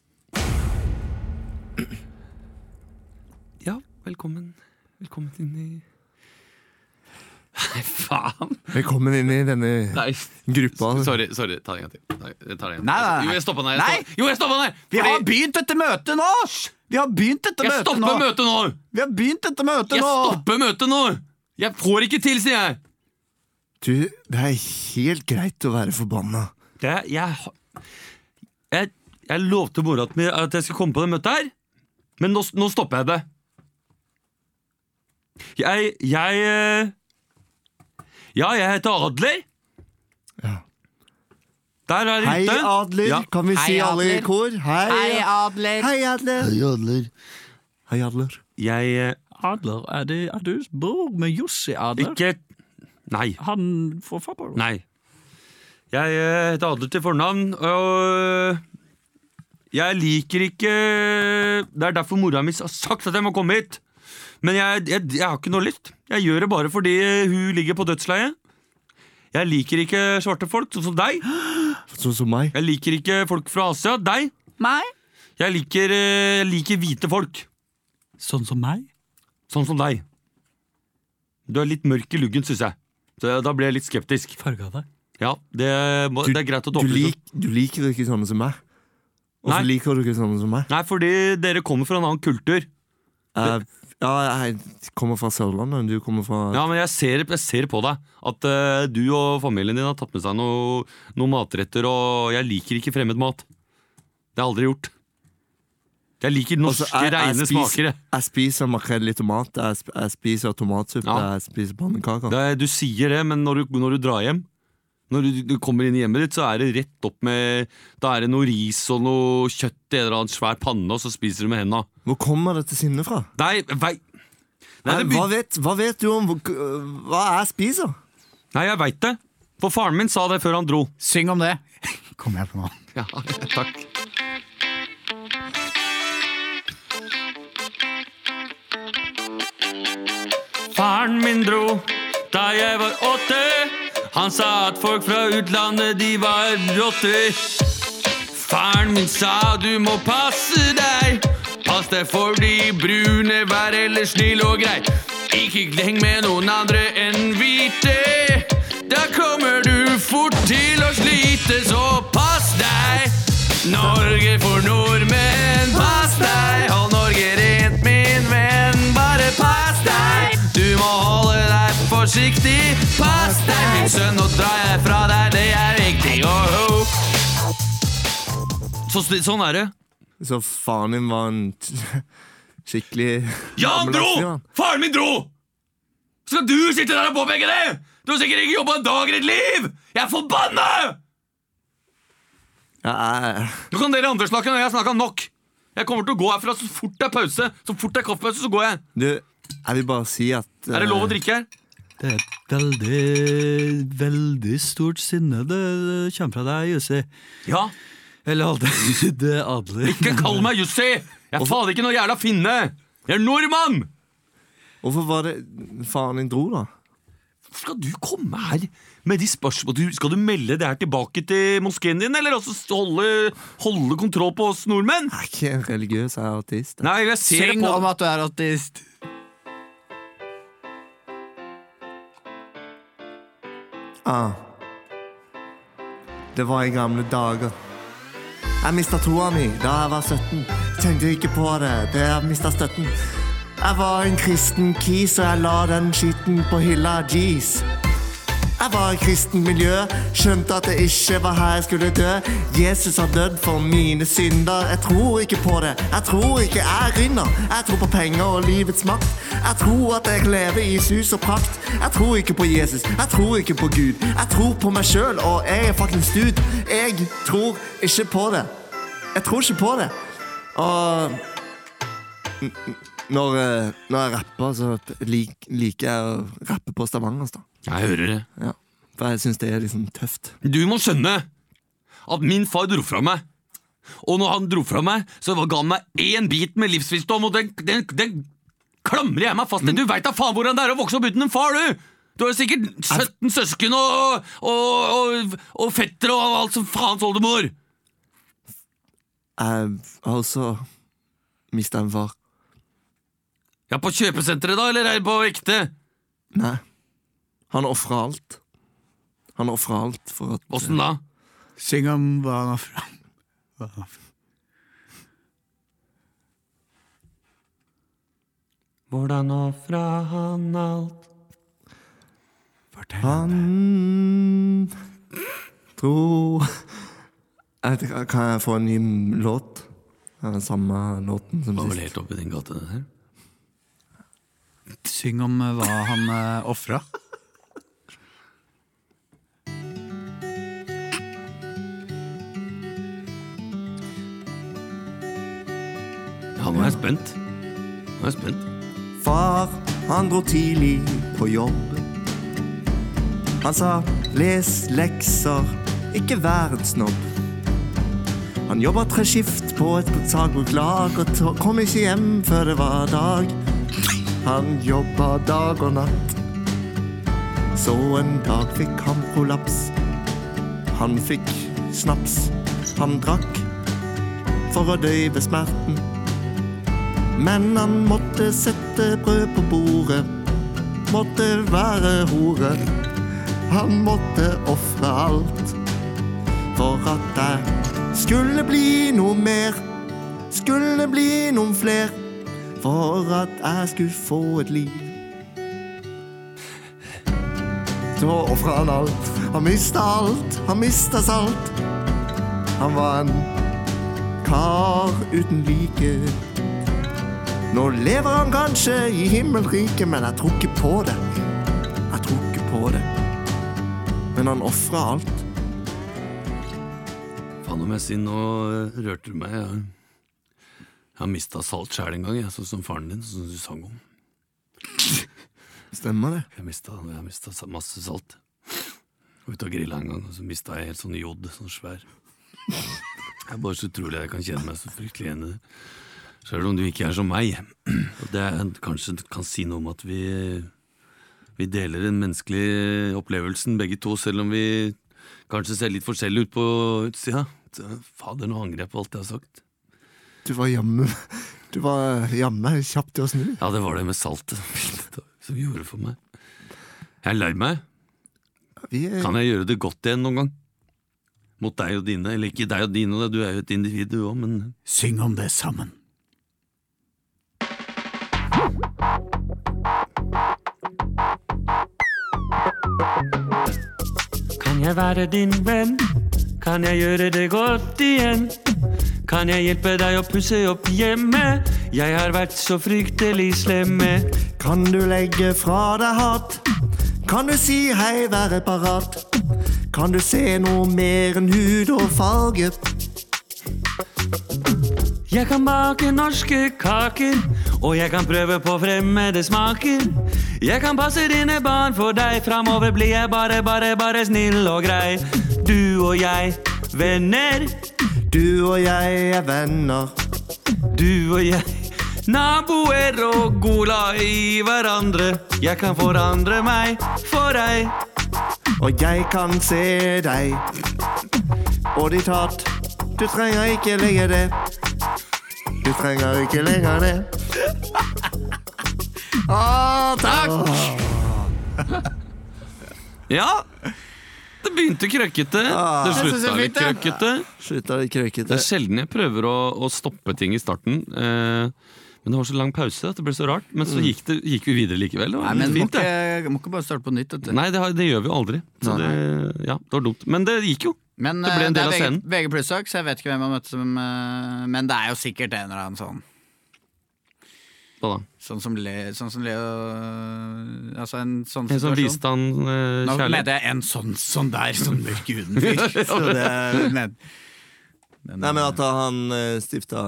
Ja, velkommen. Velkommen inn i Nei, faen! Velkommen inn i denne Nei, gruppa. sorry. sorry, Ta det en gang til. Nei, jeg tar det en gang. Nei, nei, nei. Jo, jeg stoppa den her. Nei! Jo, jeg stoppa den her! Vi Fordi- har begynt dette møtet nå! Vi har begynt dette Jeg møtet stopper møtet nå! Vi har begynt dette møtet Jeg nå! stopper møtet nå! Jeg får ikke til, sier jeg! Du, det er helt greit å være forbanna. Det, jeg, jeg, jeg lovte mora at at jeg skulle komme på det møtet her, men nå, nå stopper jeg det. Jeg Jeg eh, Ja, jeg heter Adler. Ja. Der er Hei, ute. Adler. Ja. Kan vi si Hei, alle i Adler. kor? Hei, Adler! Hei, Adler. Hei, Adler. Hei, Adler. Jeg eh, Adler, er, det, er du bror med Jussi Adler? Ikke Nei. Han forfatteren? Nei. Jeg eh, heter Adler til fornavn, og jeg liker ikke Det er derfor mora mi har sagt at jeg må komme hit. Men jeg, jeg, jeg har ikke noe lyst. Jeg gjør det bare fordi hun ligger på dødsleiet. Jeg liker ikke svarte folk, sånn som deg. Sånn som meg. Jeg liker ikke folk fra Asia. Deg. Meg? Jeg liker, eh, jeg liker hvite folk. Sånn som meg? Sånn som deg. Du er litt mørk i luggen, syns jeg. Så Da blir jeg litt skeptisk. Farga deg? Ja, det, må, Du, det er greit å du, lik, du liker ikke sånne som meg. Hvorfor liker du ikke sånne som meg? Nei, fordi dere kommer fra en annen kultur. Uh, ja, jeg kommer fra Sørlandet, du kommer fra Ja, men jeg ser, jeg ser på deg at uh, du og familien din har tatt med seg noe- noen matretter, og jeg liker ikke fremmed mat. Det har jeg aldri gjort. Jeg liker norske, Altså, jeg- jeg reine spiser- smakere. jeg. Spiser makrell i tomat, jeg, sp jeg spiser tomatsuppe, Ja. jeg spiser pannekaker. Er- du sier det, men når du, når du drar hjem når du, du kommer inn i hjemmet ditt, så er det rett opp med Da er det noe ris og noe kjøtt i en eller annen svær panne, og så spiser du med henda. Hvor kommer dette sinnet fra? Nei, vei Nei, Nei, hva, vet, hva vet du om hva jeg spiser? Nei, jeg veit det. For faren min sa det før han dro. Syng om det. Kommer jeg på nå. Ja, takk. Faren min dro da jeg var åtte. Han sa at folk fra utlandet, de var rotter. Faren min sa du må passe deg. Pass deg for de brune, vær ellers snill og grei. Ikke heng med noen andre enn hvite. Da kommer du fort til å slite, så pass deg. Norge for nordmenn, pass forsiktig, pass deg. Min sønn, nå drar jeg fra deg, det er viktig. Oh, oh. Så, sånn er det. Så faren din var en skikkelig Ja, han dro! Faren min dro! Skal du sitte der og påpeke det? Du har sikkert ikke jobba en dag i ditt liv! Jeg er forbanna! Ja, jeg, Nå kan dere andre snakke når jeg har snakka nok. Jeg kommer til å gå herfra så fort det er pause. Så fort det er kaffepause, så går jeg. du, jeg vil bare si at Er det lov å eh, drikke her? Det er et veldig, veldig stort sinne det kommer fra deg, Jussi. Ja. Eller Adler. Det er Adler. Ikke kall meg Jussi! Jeg er fader ikke noe jævla finne! Jeg er nordmann! Hvorfor var det faren din dro, da? Skal du komme her med de spørsmål du, Skal du melde det her tilbake til moskeen din, eller også holde, holde kontroll på oss nordmenn? Jeg er ikke religiøs, jeg er ateist. Nei, jeg ser Syng på om at du er autist. Ah. Det var i gamle dager. Jeg mista troa mi da jeg var 17. Tenkte ikke på det, det jeg mista støtten. Jeg var en kristen kis, og jeg la den skitten på hylla. Jeez. Jeg var i kristen miljø, skjønte at det ikke var her jeg skulle dø. Jesus har dødd for mine synder. Jeg tror ikke på det. Jeg tror ikke jeg rynner. Jeg tror på penger og livets makt. Jeg tror at jeg lever i sus og prakt. Jeg tror ikke på Jesus. Jeg tror ikke på Gud. Jeg tror på meg sjøl, og jeg er fuckings dude. Jeg tror ikke på det. Jeg tror ikke på det. Og når, eh, når jeg rapper, så liker jeg å rappe på Stavanger. da. Jeg hører det. Ja, for jeg syns det er liksom tøft. Du må skjønne at min far dro fra meg. Og når han dro fra meg, så ga han meg én bit med livsvisdom, og den, den, den klamrer jeg meg fast til. Du veit da faen hvordan det er å vokse opp uten en far, du! Du har sikkert 17 søsken og, og, og, og fettere og alt som faens oldemor. Jeg har også mista en far. Ja, på kjøpesenteret, da, eller er det på ekte? Nei. Han ofra alt. Han ofra alt for at Åssen da? Syng om hva han har fra. Hva han har fra. Hvordan ofra han alt? Fortell. Han dro Jeg Kan jeg få en ny låt? Den samme låten som sist. var vel helt oppi din gate, det der? Syng om eh, hva han uh, ofra. Ja, nå er jeg spent. Nå er jeg spent. Far, han dro tidlig på jobb. Han sa 'les lekser, ikke vær en snobb'. Han jobba treskift på et sagbruklag og kom ikke hjem før det var dag. Han jobba dag og natt. Så en dag fikk han prolaps. Han fikk snaps. Han drakk for å døyve smerten. Men han måtte sette brød på bordet. Måtte være hore. Han måtte ofre alt for at det skulle bli noe mer. Skulle bli noen fler. For at jeg skulle få et liv. Så ofra han alt. Han mista alt. Han mista salt. Han var en kar uten like. Nå lever han kanskje i himmelriket, men jeg tror ikke på det. Jeg tror ikke på det. Men han ofra alt. Faen om jeg sier nå eh, rørte du meg. Jeg, jeg har mista salt sjæl en gang, jeg, sånn som faren din, sånn som du sang om. Stemmer det? Jeg mista, jeg har mista masse salt. Jeg var ute og grilla en gang, og så mista jeg helt sånn jod, sånn svær. Det er bare så utrolig jeg kan kjenne meg så fryktelig igjen i det. Sjøl om du ikke er som meg. Det er, kanskje kan si noe om at vi vi deler den menneskelige opplevelsen, begge to, selv om vi kanskje ser litt forskjellig ut på utsida. Fader, nå angrer jeg på alt jeg har sagt. Du var jammen Du var jammen kjapp til å snu. Ja, det var det med saltet som gjorde for meg. Jeg er lei meg. Vi er, Kan jeg gjøre det godt igjen noen gang? Mot deg og dine. Eller ikke deg og dine, du er jo et individ du òg, men Syng om det sammen. Kan jeg være din venn? Kan jeg gjøre det godt igjen? Kan jeg hjelpe deg å pusse opp hjemme? Jeg har vært så fryktelig slemme. kan du legge fra deg hat? Kan du si hei, være parat? Kan du se noe mer enn hud og farge? Jeg kan bake norske kaker, og jeg kan prøve på fremmede smaker. Jeg kan passe dine barn for deg, framover blir jeg bare, bare, bare snill og grei. Du og jeg, venner. Du og jeg er venner. Du og jeg, naboer og gola i hverandre. Jeg kan forandre meg for deg. Og jeg kan se deg. Og ditt hat, du trenger ikke legge det. Du trenger ikke lenger det. Å, takk! Ja, det begynte krøkkete. Det Jeg synes det slutta er litt fint, ja. krøkkete. Slutta litt Det er sjelden jeg prøver å, å stoppe ting i starten. Eh, men det var så lang pause at det ble så rart. Men så gikk, det, gikk vi videre likevel. Det var Nei, men må fint, det. ikke, må ikke bare starte på nytt. Vet du. Nei, det, har- det gjør vi jo aldri. Så det, ja, det var dumt. Men det gikk jo. Men Det ble en eh, del av er VG, scenen. VG pluss-sak, så jeg vet ikke hvem jeg møtte som eh, Men det er jo sikkert en eller annen sånn. Hva da? Sånn som, Le, sånn som Leo Altså en sånn En som viste han eh, Nå kjærlighet. mente jeg en sånn, sånn der, sånn mørk huden fyr. Så det men, Nei, men at han uh, stifta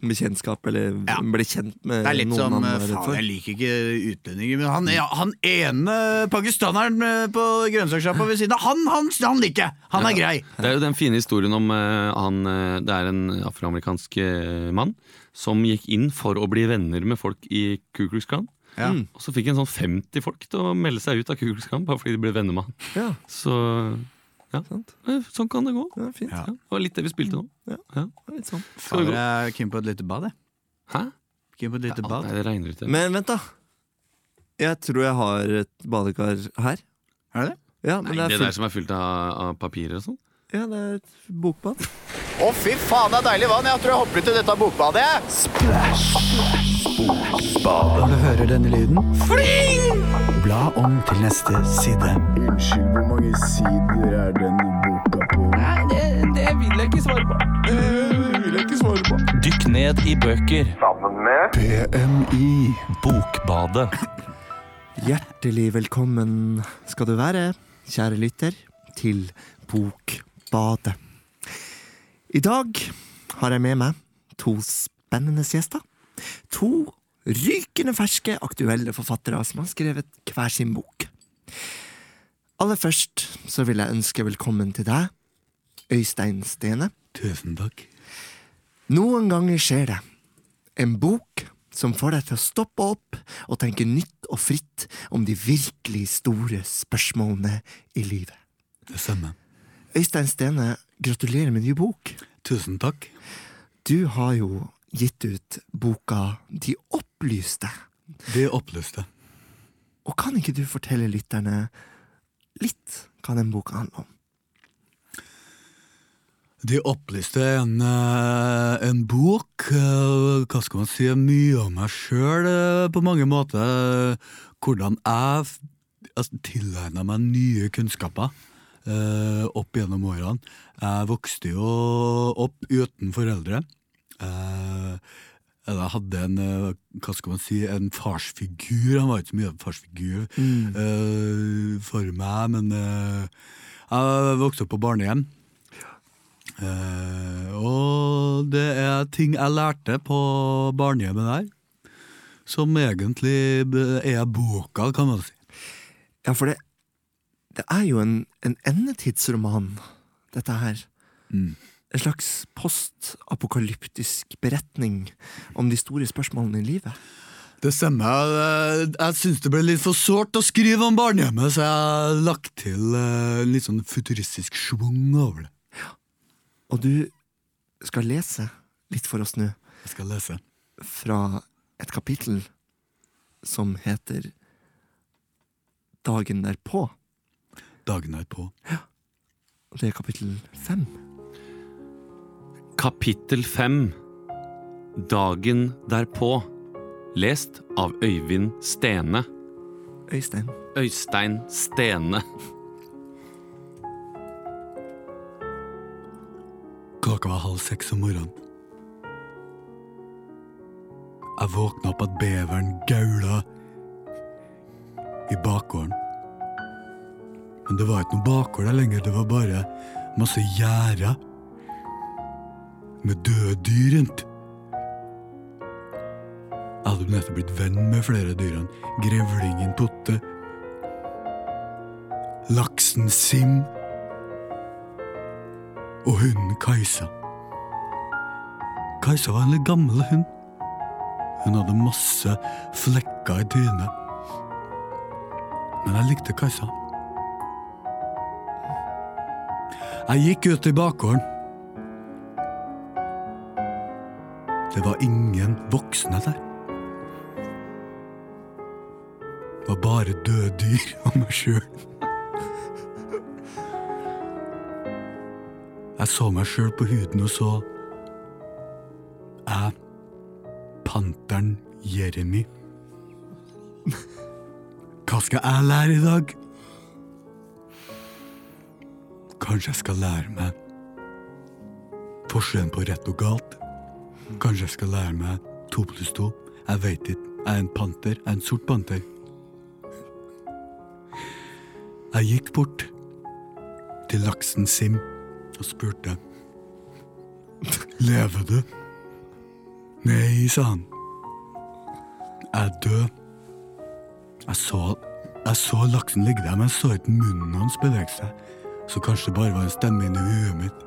bekjentskap, eller Ja. ble kjent med Det er litt noen som han var Faen, jeg liker ikke utlendinger, men han, ja, han ene pakistaneren eh, på grønnsakssjappa ved siden av, han, han, han liker jeg! Han er grei. Det er jo den fine historien om uh, han eh, Det er en afroamerikansk uh, mann som gikk inn for å bli venner med folk i Ku Klux Klan. Ja. Og så fikk en sånn 50 folk til å melde seg ut av Ku Klux Klan bare fordi de ble venner med han. Ja, Så ja, sant. eh, sånn kan det gå. Ja, fint. Ja, det var litt det vi spilte nå. Ja. Ja. Litt sånn. Jeg er keen på et lite bad, jeg. Hæ? Keen på et lite Ja, bad. nei, det regner ute. Men vent, da. Jeg tror jeg har et badekar her. Er det det? Ja, Nei, men det det er der som er fylt av, av papirer og sånn? Ja, det er et bokbad. Å, fy faen, det er deilig vann! Jeg tror jeg hopper ut i dette bokbadet, jeg! Når du hører denne lyden, bla om til neste side. Unnskyld, hvor mange sider er denne boka på? Nei, det, det vil jeg ikke svare på. Det vil jeg ikke svare på. Dykk ned i bøker. Sammen med BMI. Bokbadet. Hjertelig velkommen skal du være, kjære lytter, til Bokbadet. I dag har jeg med meg to spennende gjester. To rykende ferske, aktuelle forfattere som har skrevet hver sin bok. Aller først så vil jeg ønske velkommen til deg, Øystein Stene. Tusen takk. Noen ganger skjer det. En bok som får deg til å stoppe opp og tenke nytt og fritt om de virkelig store spørsmålene i livet. Det samme. Øystein Stene, gratulerer med ny bok. Tusen takk. Du har jo gitt ut boka De opplyste. De opplyste. Og kan ikke du fortelle lytterne litt hva den boka handler om? De opplyste en, eh, en bok, eh, hva skal man si, mye om meg sjøl på mange måter. Hvordan jeg altså, tilegna meg nye kunnskaper eh, opp gjennom årene. Jeg vokste jo opp uten foreldre. Eh, jeg hadde en, eh, hva skal man si, en farsfigur. Han var ikke så mye farsfigur eh, for meg, men jeg vokste opp på barnehjem. Eh, og det er ting jeg lærte på barnehjemmet der, som egentlig er boka, kan man si. Ja, for det, det er jo en, en endetidsroman, dette her. Mm. En slags postapokalyptisk beretning om de store spørsmålene i livet. Det stemmer. Jeg, jeg syns det ble litt for sårt å skrive om barnehjemmet, så jeg har lagt til eh, litt sånn futuristisk schwung over det. Ja. Og du skal lese litt for oss nå Jeg skal lese. fra et kapittel som heter Dagen derpå. Dagen derpå. Ja. Og det er kapittel fem. Kapittel 5 Dagen derpå Lest av Øyvind Stene Øystein. Øystein Stene Klokka var halv seks om morgenen. Jeg våkna opp at beveren gaula i bakgården. Men det var ikke noe bakgård der lenger, det var bare masse gjerder med døde dyr rundt. Jeg hadde nettopp blitt venn med flere av dyrene. Grevlingen Potte. Laksen Sim og hunden Kajsa. Kajsa var en litt gammel hund. Hun hadde masse flekker i trynet. Men jeg likte Kajsa. Jeg gikk ut i bakgården. Det var ingen voksne der. Det var bare døde dyr og meg sjøl. Jeg så meg sjøl på huden og så Jeg, panteren Jeremy. Hva skal jeg lære i dag? Kanskje jeg skal lære meg forskjellen på rett og galt. Kanskje jeg skal lære meg to pluss to. Jeg veit ikke. Jeg er en panter. Jeg er en sort panter. Jeg gikk bort til laksen Sim og spurte Lever du? Nei, sa han. Jeg er død. Jeg så, jeg så laksen ligge der, men jeg så ikke munnen hans bevege seg. Så kanskje det bare var en stemme inni huet mitt.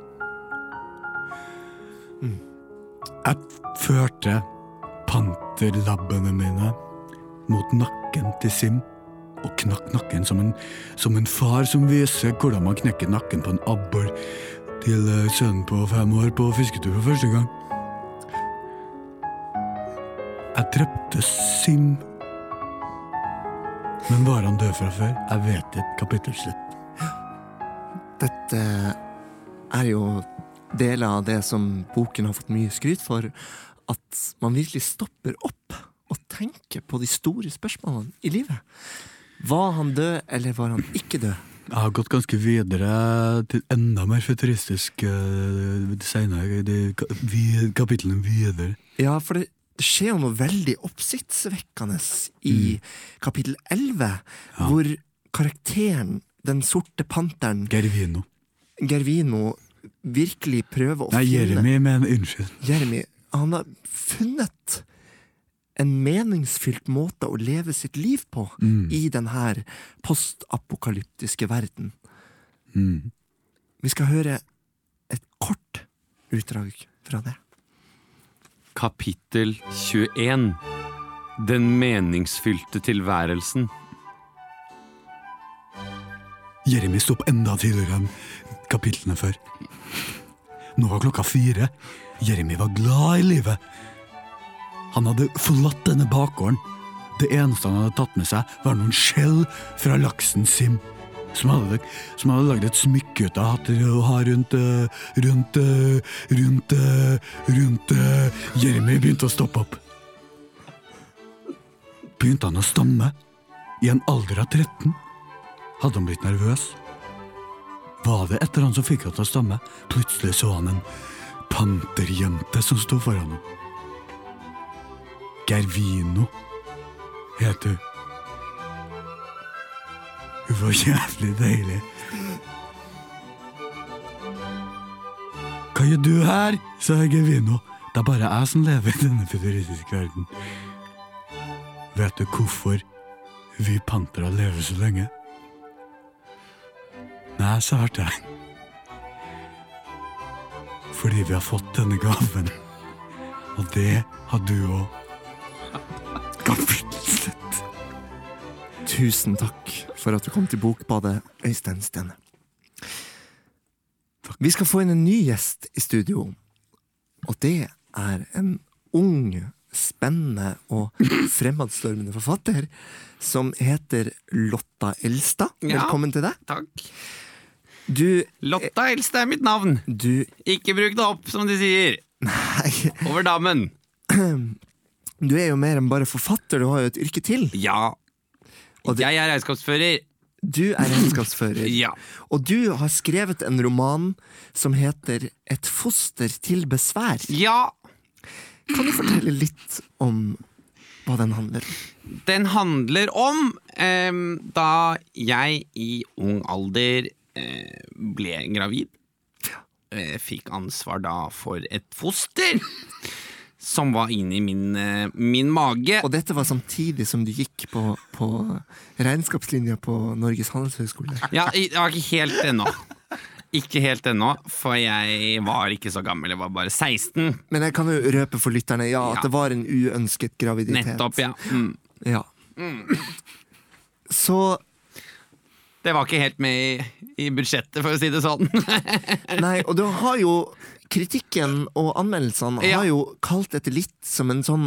Jeg førte panterlabbene mine mot nakken til Sim og knakk nakken som en, som en far som viser hvordan man knekker nakken på en abbor til eh, sønnen på fem år på fisketur for første gang. Jeg drepte Sim. Men var han død fra før? Jeg vet ikke. Kapittel slutt. Dette er jo deler av det som boken har fått mye skryt for. At man virkelig stopper opp og tenker på de store spørsmålene i livet. Var han død, eller var han ikke død? Jeg har gått ganske videre til enda mer futuristisk uh, senere, i de kapitlene videre. Ja, for det, det skjer jo noe veldig oppsiktsvekkende i kapittel 11, hvor karakteren, den sorte panteren, Gervino. Gervino, virkelig prøver å Nei, finne Jeremy, men unnskyld. Jeremy, han har funnet en meningsfylt måte å leve sitt liv på Mm. i denne postapokalyptiske verden. Mm. Vi skal høre et kort utdrag fra det. Kapittel 21 Den meningsfylte tilværelsen. Jeremy sto opp enda tidligere enn kapitlene før. Nå var klokka fire. Jeremy var glad i livet. Han hadde forlatt denne bakgården. Det eneste han hadde tatt med seg, var noen skjell fra laksen Sim. Som hadde, som hadde lagd et smykke ut av hatter å ha rundt eh, Rundt eh, Rundt eh, Rundt. Jeremy begynte å stoppe opp. Begynte han å stamme? I en alder av 13? Hadde han blitt nervøs? Var det etter han som fikk henne til å stamme? Plutselig så han en panterjente som sto foran henne. Gervino het hun. Hun var jævlig deilig. Hva gjør du her? sa Gervino. Det er bare jeg som lever i denne futuristiske verden. Vet du hvorfor vi pantere lever så lenge? Nei, svarte jeg. Fordi vi har fått denne gaven. Og det har du òg. Kapitlet. Tusen takk for at du kom til Bokbadet, Øystein Stene. Vi skal få inn en ny gjest i studio, og det er en ung, spennende og fremadstormende forfatter som heter Lotta Elstad. Ja. Velkommen til deg. Takk. Du, Lotta Elstad er mitt navn. du Ikke bruk det opp, som de sier. Nei, Over dammen. du er jo mer enn bare forfatter, du har jo et yrke til. Ja. Det- Jeg er regnskapsfører. Du er regnskapsfører. Ja. Og du har skrevet en roman som heter Et foster til besvær. Ja. Kan du fortelle litt om hva den handler om? Den handler om eh, da jeg i ung alder ble gravid. Eh, fikk ansvar da for et foster som var inni min, eh, min mage. Og dette var samtidig som du gikk på, på regnskapslinja på Norges handelshøyskole. Ja, ikke helt ennå. Ikke helt ennå, for jeg var ikke så gammel. Jeg var bare 16. Men jeg kan jo røpe for lytterne ja, at Ja. det var en uønsket graviditet. Nettopp, ja. Mm. Ja. Så Det var ikke helt med i, i budsjettet, for å si det sånn. Nei, og du har jo Kritikken og anmeldelsene Ja. har jo kalt dette litt som en sånn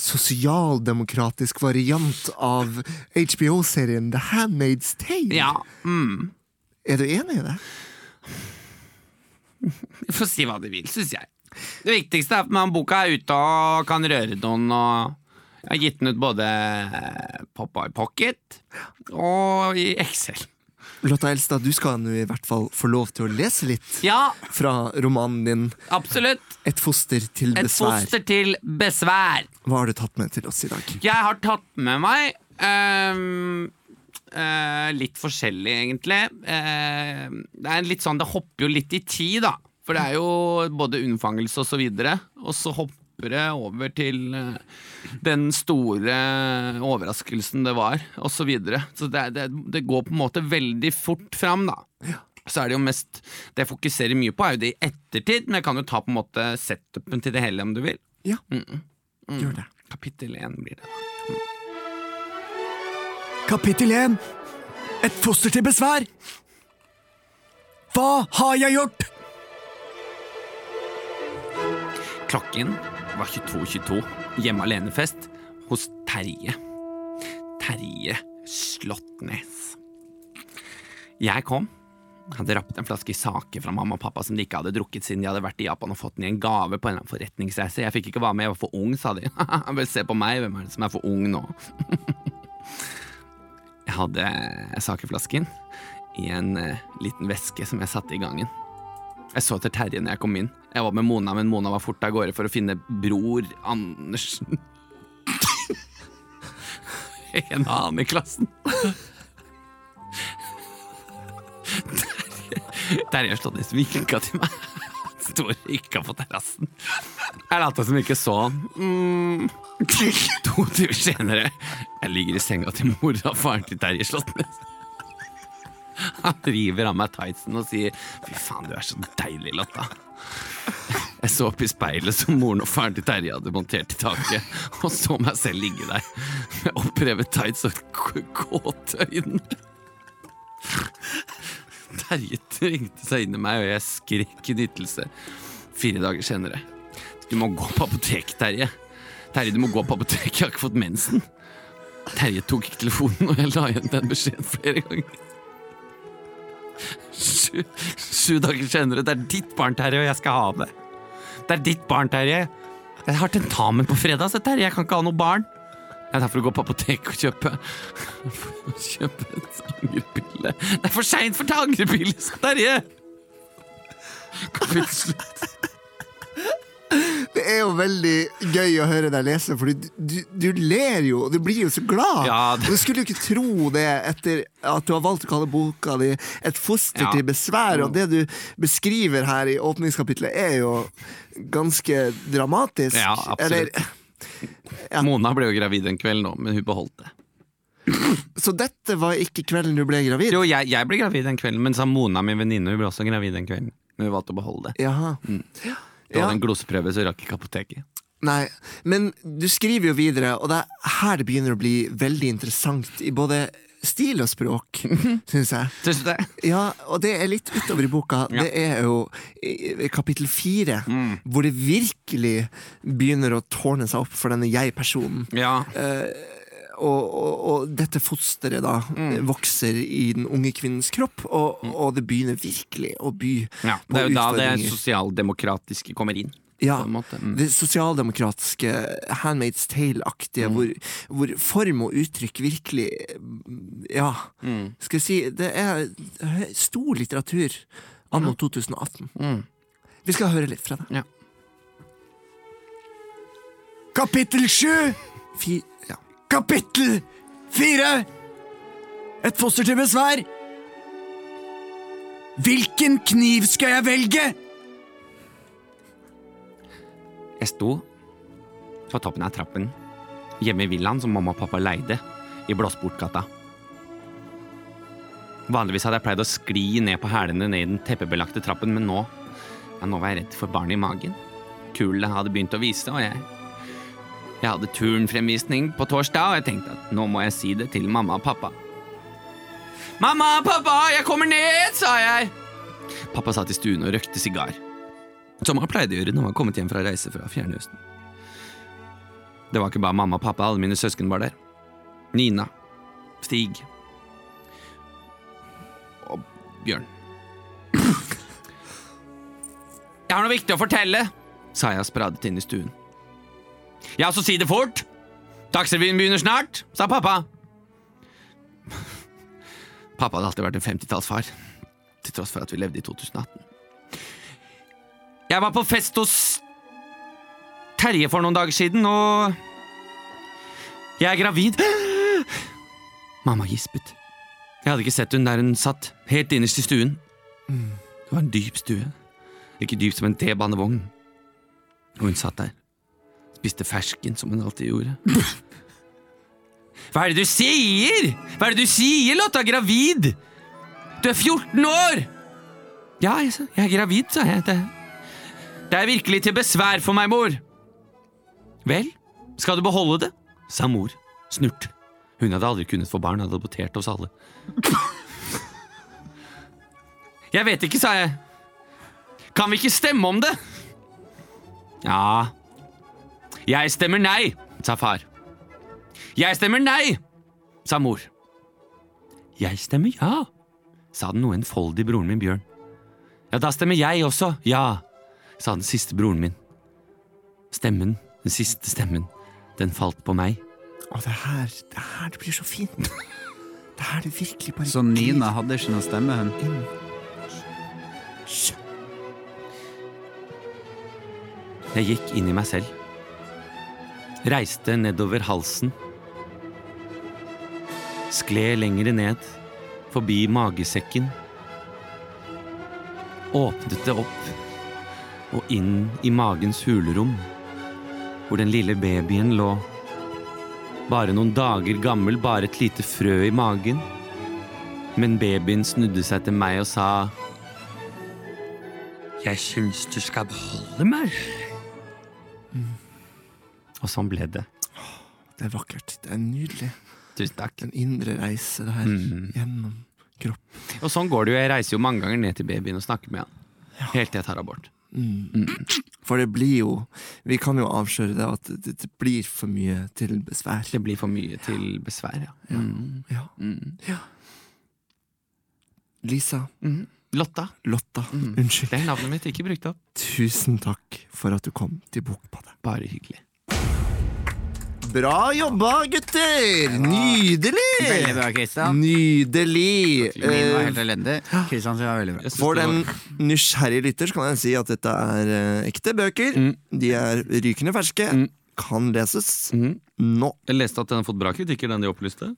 sosialdemokratisk variant av HBO-serien The Handmaid's Tale. ja. Mm. Er du enig i det? Du får si hva du vil, syns jeg. Det viktigste er at man boka er ute og kan røre noen. Og jeg har gitt den ut både Poppa i Pocket og i Excel. Lotta Elstad, du skal nå i hvert fall få lov til å lese litt Ja, fra romanen din absolutt. Et foster til Et besvær. foster til besvær. Hva har du tatt med til oss i dag? Jeg har tatt med meg um, uh, litt forskjellig, egentlig. Uh, det er litt sånn, det hopper jo litt i tid, da. For det er jo både unnfangelse og så videre. Og så hopp, dypere over til eh, den store overraskelsen det var, og så videre. Så det, det, det går på en måte veldig fort fram, da. Så er det jo mest Det jeg fokuserer mye på, er jo det i ettertid, men jeg kan jo ta på en måte setupen til det hele om du vil. Ja, Mm. gjør det. Kapittel én blir det. Kapittel 1. Et foster til besvær. Hva har jeg gjort? Klokken var 22.22. Hjemme alene-fest hos Terje. Terje Slåttnes. Jeg kom. Hadde rappet en flaske sake fra mamma og pappa som de ikke hadde drukket siden de hadde vært i Japan og fått den i en gave på en eller annen forretningsreise. Jeg fikk ikke være med, jeg var for ung, sa de. Vel, se på meg, hvem er det som er for ung nå? Jeg hadde sakeflasken i en eh, liten veske som jeg satte i gangen. Jeg så etter Terje når jeg kom inn. Jeg var med Mona, men Mona var fort av gårde for å finne bror Andersen. en annen i klassen. Terje, Terje i sminka til meg. Står røyka på terrassen. Jeg lot som ikke så han. Mm. To timer senere Jeg ligger i senga til mora og faren til Terje Slåttnes. Han river av meg tightsen og sier Fy faen, du er så deilig, Lotta. Jeg så opp i speilet som moren og faren til Terje hadde montert i taket, og så meg selv ligge der med opprevet tights og kåte øyne. Terje trengte seg inn i meg, og jeg skrek i nytelse. Fire dager senere. Du må gå på apoteket, Terje. Terje, du må gå på apoteket, jeg har ikke fått mensen. Terje tok ikke telefonen, og jeg la igjen den beskjeden flere ganger. Sju, sju dager senere, det er ditt barn, Terje, og jeg skal ha det. Det er ditt barn, Terje. Jeg har tentamen på fredag, så Terje, jeg kan ikke ha noe barn. Jeg er derfor å gå på apoteket og kjøpe Kjøpe en angrepille. Det er for seint for ta angrepille, Terje! Kapittel slutt. Det er jo veldig gøy å høre deg lese, for du, du, du ler jo, og du blir jo så glad. Ja, det- Du skulle jo ikke tro det etter at du har valgt å kalle boka di 'Et foster Ja. til besvær', og det du beskriver her i åpningskapitlet, er jo ganske dramatisk. Ja, absolutt. Ja. Mona ble jo gravid en kveld nå, men hun beholdt det. Så dette var ikke kvelden du ble gravid? Jo, jeg, jeg ble gravid den kvelden, men Mona, min venninne, hun ble også gravid den kvelden. Men hun valgte å beholde det. Jaha. Det var Ja. en gloseprøve, så rakk ikke apoteket. Nei, men du skriver jo videre, og det er her det begynner å bli veldig interessant i både stil og språk, syns jeg. Syns du det? Ja, og det er litt utover i boka. Ja. Det er jo kapittel fire, hvor det virkelig begynner å tårne seg opp for denne jeg-personen. Ja. Og, og, og dette fosteret da vokser i den unge kvinnens kropp, og, og det begynner virkelig å by ja. på Det er jo da det sosialdemokratiske kommer inn. Ja. Mm. det sosialdemokratiske Handmaid's Tale-aktige, hvor, hvor form og uttrykk virkelig Ja, Mm. skal jeg si Det er stor litteratur anno 2018. Mm. Vi skal høre litt fra det. Ja. Kapittel 7. Kapittel fire! Et foster til besvær. Hvilken kniv skal jeg velge? Jeg sto på toppen av trappen hjemme i villaen som mamma og pappa leide i Blåsportgata. Vanligvis hadde jeg pleid å skli ned på hælene ned i den teppebelagte trappen, men nå, ja, nå var jeg redd for barnet i magen. Kulene hadde begynt å vise, og jeg Jeg hadde turnfremvisning på torsdag, og jeg tenkte at nå må jeg si det til mamma og pappa. Mamma, pappa, jeg kommer ned, sa jeg. Pappa satt i stuen og røkte sigar. Som han pleide å gjøre når han kommet hjem fra reise fra Fjernøsten. Det var ikke bare mamma og pappa, alle mine søsken var der. Nina, Stig og Bjørn. Jeg har noe viktig å fortelle, sa jeg og spradet inn i stuen. Ja, så si det fort! Dagsrevyen begynner snart, sa pappa. Pappa hadde alltid vært en 50-tallsfar, til tross for at vi levde i 2018. Jeg var på fest hos Terje for noen dager siden, og jeg er gravid. Mamma gispet. Jeg hadde ikke sett hun der hun satt, helt innerst i stuen. Det var en dyp stue, like dyp som en T-banevogn. Og hun satt der, Spiste fersken, som hun alltid gjorde. Hva er det du sier?! Hva er det du sier, Lotta? Gravid! Du er 14 år! Ja, jeg, sa, jeg er gravid, sa jeg. Det, det er virkelig til besvær for meg, mor. Vel, skal du beholde det? sa mor, snurt. Hun hadde aldri kunnet få barn, hadde adoptert oss alle. Jeg vet ikke, sa jeg. Kan vi ikke stemme om det? Ja Jeg stemmer nei, sa far. Jeg stemmer nei, sa mor. Jeg stemmer ja, sa den noe enfoldige broren min Bjørn. Ja, da stemmer jeg også, ja, sa den siste broren min. Stemmen, den siste stemmen, den falt på meg. Å, det her, det her det blir så fint. Det her det virkelig bare Så Nina hadde ikke noe stemme, hun? Jeg gikk inn i meg selv. Reiste nedover halsen. Skled lengre ned, forbi magesekken. Åpnet det opp, og inn i magens hulrom, hvor den lille babyen lå. Bare noen dager gammel, bare et lite frø i magen. Men babyen snudde seg til meg og sa Jeg syns du skal beholde meg. Og sånn ble det. Det er vakkert. Det er nydelig. Tusen takk. En indre reise det her Mm. gjennom kropp. Og sånn går det jo. Jeg reiser jo mange ganger ned til babyen og snakker med han. Helt til jeg tar abort. For det blir jo Vi kan jo avsløre det at det, det blir for mye til besvær. Det blir for mye til besvær, ja. Mm. Ja. Mm. Lisa. Mm. Lotta. Lotta. Mm. Unnskyld. Det er navnet mitt, ikke brukt opp. Tusen takk for at du kom til Bokbadet. Bare hyggelig. Bra jobba, gutter! Nydelig! Veldig bra, Kristian. Nydelig! Min var Eh, helt elendig. Kristian sin var veldig bra. For den nysgjerrige lytter så kan jeg si at dette er eh, ekte bøker. Mm. De er rykende ferske. Mm. Kan leses Mhm. nå. Jeg leste at den har fått bra kritikker, den de opplyste.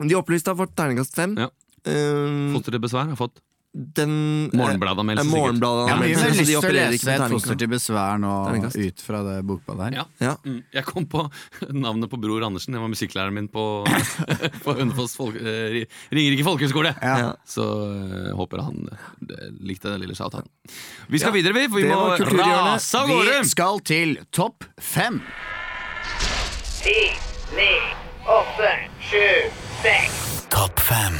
De opplyste har fått terningkast fem. Ja. Eh, Fått dere besvær har fått den Morgenbladanmeldelse, sikkert. Morgenbladet Jeg har mye anmeldelse, mer så de lyst til å lese et foster til besvær nå ut fra det bokbadet her. Ja. Ja. Mm. Jeg kom på navnet på Bror Andersen. Det var musikklæreren min på, på Hønefoss folk, eh, Ringerike folkehøgskole. Ja. Så uh, håper han eh, likte den lille shout-outen. Vi skal videre, vi. For vi må rase av gårde. Vi skal til topp fem. Ti, ni, åtte, sju, seks. Topp fem.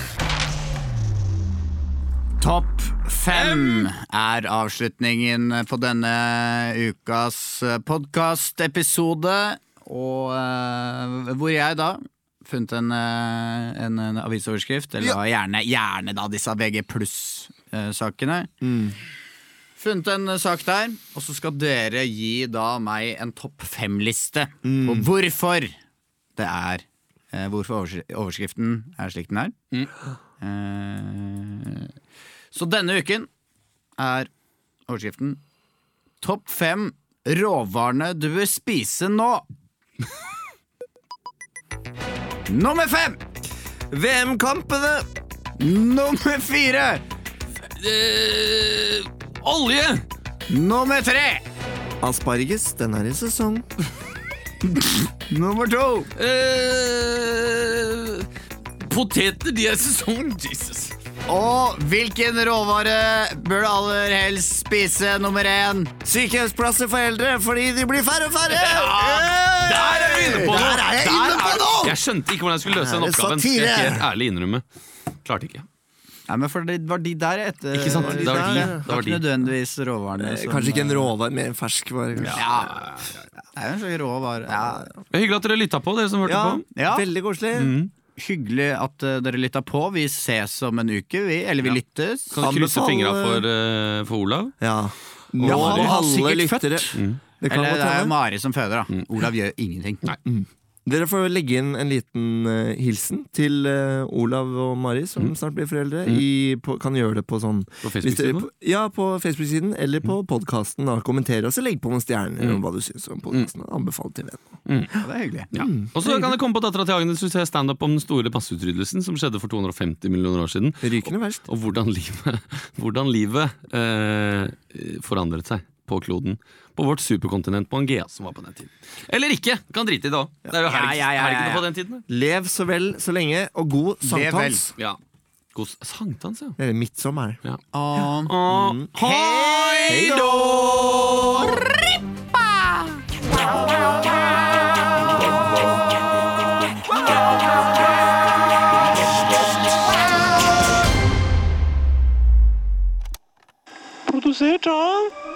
Topp fem er avslutningen på denne ukas podkastepisode. Og uh, hvor jeg da funnet en, eh, en, en avisoverskrift, eller da gjerne, gjerne da disse VG pluss-sakene. Funnet en sak der, og så skal dere gi da meg en topp fem-liste på hvorfor det er eh, Hvorfor overskriften er slik den er. Eh, så denne uken er overskriften Topp fem råvarene du bør spise nå. Nummer fem! VM-kampene! Nummer fire! Eh, olje! Nummer tre! Asparges, den er i sesong. Nummer to! Eh, poteter, de er i sesong. Jesus. Og hvilken råvare bør du aller helst spise nummer én? Sykehjemsplasser for eldre fordi de blir færre og færre! Der er vi inne på noe! Der er jeg Der inne på er- noe! Jeg skjønte ikke hvordan jeg skulle løse den det oppgaven. Skal jeg satire? helt ærlig innrømme. Klarte ikke. Nei, men for Det var de der etter Ikke sant? Det var de. Det var Ikke de. nødvendigvis råvarene. Eh, som- Kanskje ikke en råvare, mer en ferskvare. Ja. Ja. Det er jo en slags råvare. Ja. Hyggelig at dere lytta på, dere som hørte Ja, på. Ja. veldig koselig. Hyggelig at eh, dere lytta på. Vi ses om en uke, vi. Eller vi lyttes. Kan du krysse fingra for, uh, for Olav? Ja. Og Ja, han har sikkert født. Mm. Det kan Eller det er jo Mari som føder, da. Olav gjør ingenting. Nei. Dere får legge inn en liten uh, hilsen til uh, Olav og Mari, som snart blir foreldre. I, på, kan gjøre det på sånn På Facebook-siden? på- Ja, på Facebook-siden eller på podkasten. Kommentere og så legg på noen stjerner om hva du syns om podkasten. Anbefale til venn. Ja, det er hyggelig. Ja. Og så kan det komme på Dattera til Agnes hvis jeg standup om den store passeutryddelsen som skjedde for 250 millioner år siden. Rykende verst. Og hvordan livet, hvordan livet uh, forandret seg på kloden. På vårt superkontinent Pangea, som var på den tiden. Eller ikke! Kan drite i det òg. Det er jo helg, Ja, ja, ja, ja, helgene på den tiden. Lev så vel så lenge, og god sankthans. Ja. God sankthans, ja. Eller midtsommer. ja. Ah, Og, Hei då! Produsert av